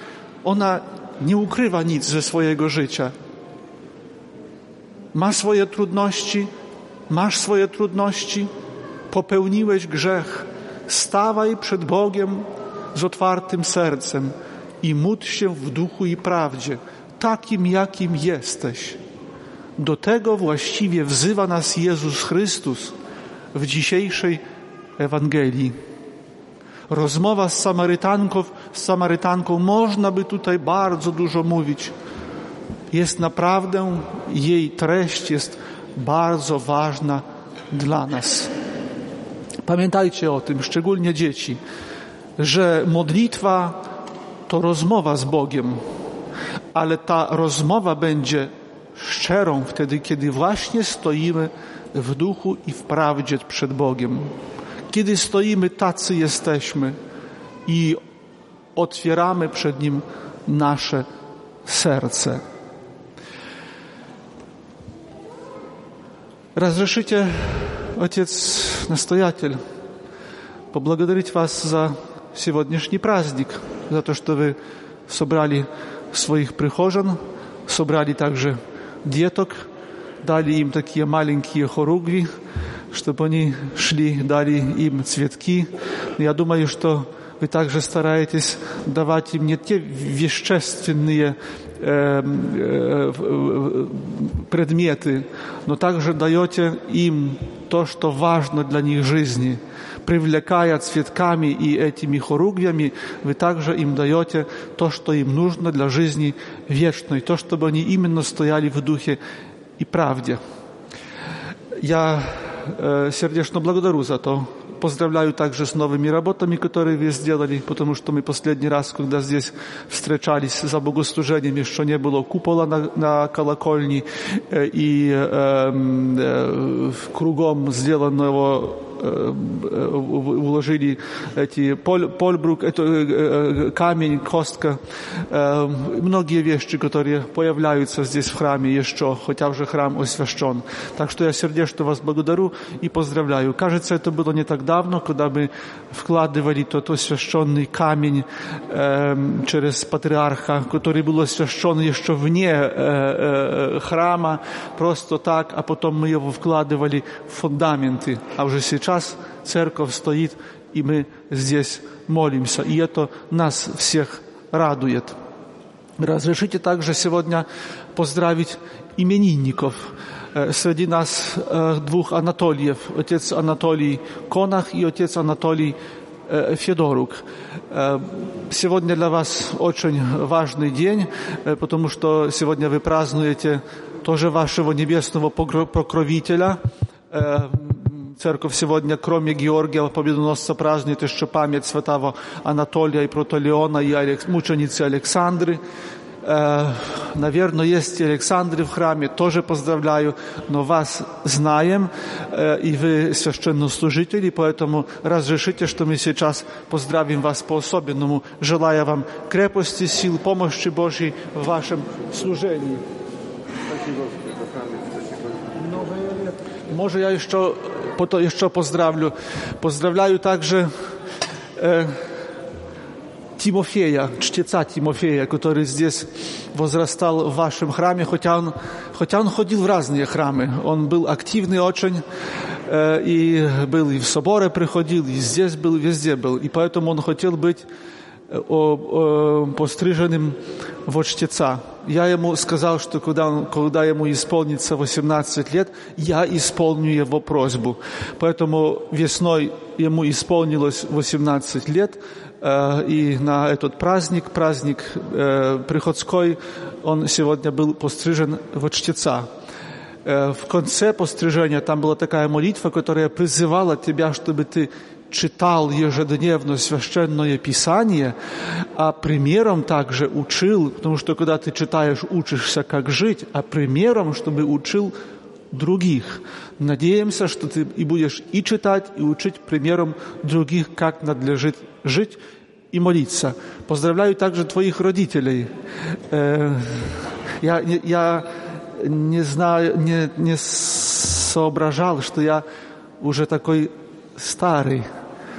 Ona nie ukrywa nic ze swojego życia. Ma swoje trudności, masz swoje trudności, popełniłeś grzech. Stawaj przed Bogiem z otwartym sercem i módl się w duchu i prawdzie, takim jakim jesteś. Do tego właściwie wzywa nas Jezus Chrystus w dzisiejszej Ewangelii. Rozmowa z Samarytanką, z Samarytanką, można by tutaj bardzo dużo mówić. Jest naprawdę, jej treść jest bardzo ważna dla nas. Pamiętajcie o tym, szczególnie dzieci, że modlitwa to rozmowa z Bogiem, ale ta rozmowa będzie szczerą wtedy, kiedy właśnie stoimy w duchu i w prawdzie przed Bogiem. Kiedy stoimy tacy jesteśmy i otwieramy przed Nim nasze serce. Разрешите, Отец настоятель, поблагодарить вас за сегодняшний праздник, за то, что вы собрали своих прихожан, собрали также деток, дали им такие маленькие хоругви, чтобы они шли, дали им цветки. Я думаю, что вы также стараетесь давать им не те вещественные э, э, предметы, но также даете им то, что важно для них жизни. Привлекая цветками и этими хоругвями, вы также им даете то, что им нужно для жизни вечной, то, чтобы они именно стояли в духе и правде. Я э, сердечно благодарю за то. Поздравляю также с новыми работами, которые вы сделали, потому что мы последний раз, когда здесь встречались за богослужением, еще не было купола на, на колокольне э, и э, э, кругом сделанного уложили эти поль, польбрук, это камень, костка, многие вещи, которые появляются здесь в храме еще, хотя уже храм освящен. Так что я сердечно вас благодарю и поздравляю. Кажется, это было не так давно, когда мы вкладывали тот освященный камень через патриарха, который был освящен еще вне храма, просто так, а потом мы его вкладывали в фундаменты. А уже сейчас церковь стоит, и мы здесь молимся. И это нас всех радует. Разрешите также сегодня поздравить именинников. Среди нас двух Анатольев, отец Анатолий Конах и отец Анатолий Федорук. Сегодня для вас очень важный день, потому что сегодня вы празднуете тоже вашего небесного покровителя, Церковь сегодня, кроме Георгия Победоносца, празднует еще память святого Анатолия и Протолеона и мученицы Александры. Э, наверное, есть и Александры в храме, тоже поздравляю, но вас знаем, э, и вы священнослужители, поэтому разрешите, что мы сейчас поздравим вас по-особенному, желая вам крепости, сил, помощи Божьей в вашем служении. Może ja jeszcze po to jeszcze pozdrawlю. Pozdrawiam także e, Тимофея, чтеца Тимофея, который здесь возрастал в вашем храме, хотя он, хотя он ходил в разные храмы. Он был активный очень, э, и был и в соборы приходил, и здесь был, везде был. И поэтому он хотел быть постриженным в чтеца. Я ему сказал, что когда, он, когда ему исполнится 18 лет, я исполню его просьбу. Поэтому весной ему исполнилось 18 лет, и на этот праздник, праздник приходской, он сегодня был пострижен в чтеца. В конце пострижения там была такая молитва, которая призывала тебя, чтобы ты читал ежедневно священное Писание, а примером также учил, потому что когда ты читаешь, учишься, как жить, а примером, чтобы учил других. Надеемся, что ты и будешь и читать, и учить примером других, как надлежит жить и молиться. Поздравляю также твоих родителей. Я, я не знаю, не, не соображал, что я уже такой старый,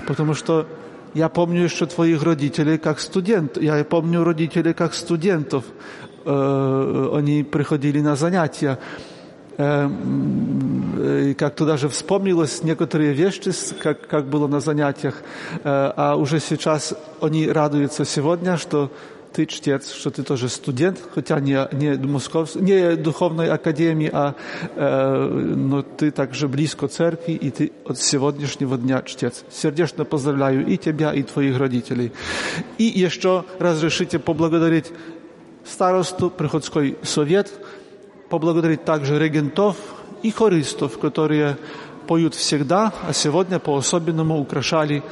потому что я помню еще твоих родителей как студент. Я помню родителей как студентов. Э, они приходили на занятия. Э, как-то даже вспомнилось некоторые вещи, как, как было на занятиях. Э, а уже сейчас они радуются сегодня, что ты чтец, что ты тоже студент, хотя не, не, Москов, не духовной академии, а э, но ты также близко церкви, и ты от сегодняшнего дня чтец. Сердечно поздравляю и тебя, и твоих родителей. И еще разрешите поблагодарить старосту, приходской совет, поблагодарить также регентов и хористов, которые поют всегда, а сегодня по-особенному украшали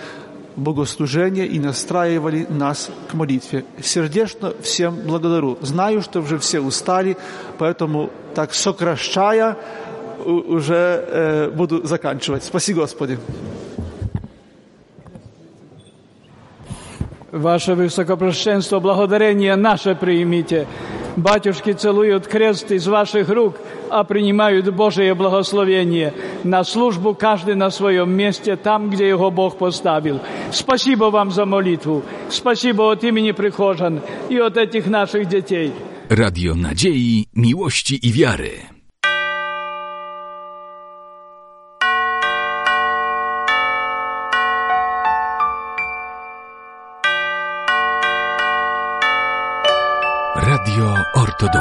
богослужение и настраивали нас к молитве. Сердечно всем благодарю. Знаю, что уже все устали, поэтому так сокращая уже э, буду заканчивать. Спасибо, Господи. Ваше Высокопрощенство, благодарение наше примите. Батюшки целуют крест из ваших рук, а принимают Божие благословение на службу каждый на своем месте, там, где его Бог поставил. Спасибо вам за молитву. Спасибо от имени прихожан и от этих наших детей. Radio Nadziei, Miłości i Wiary.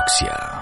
Autopsia.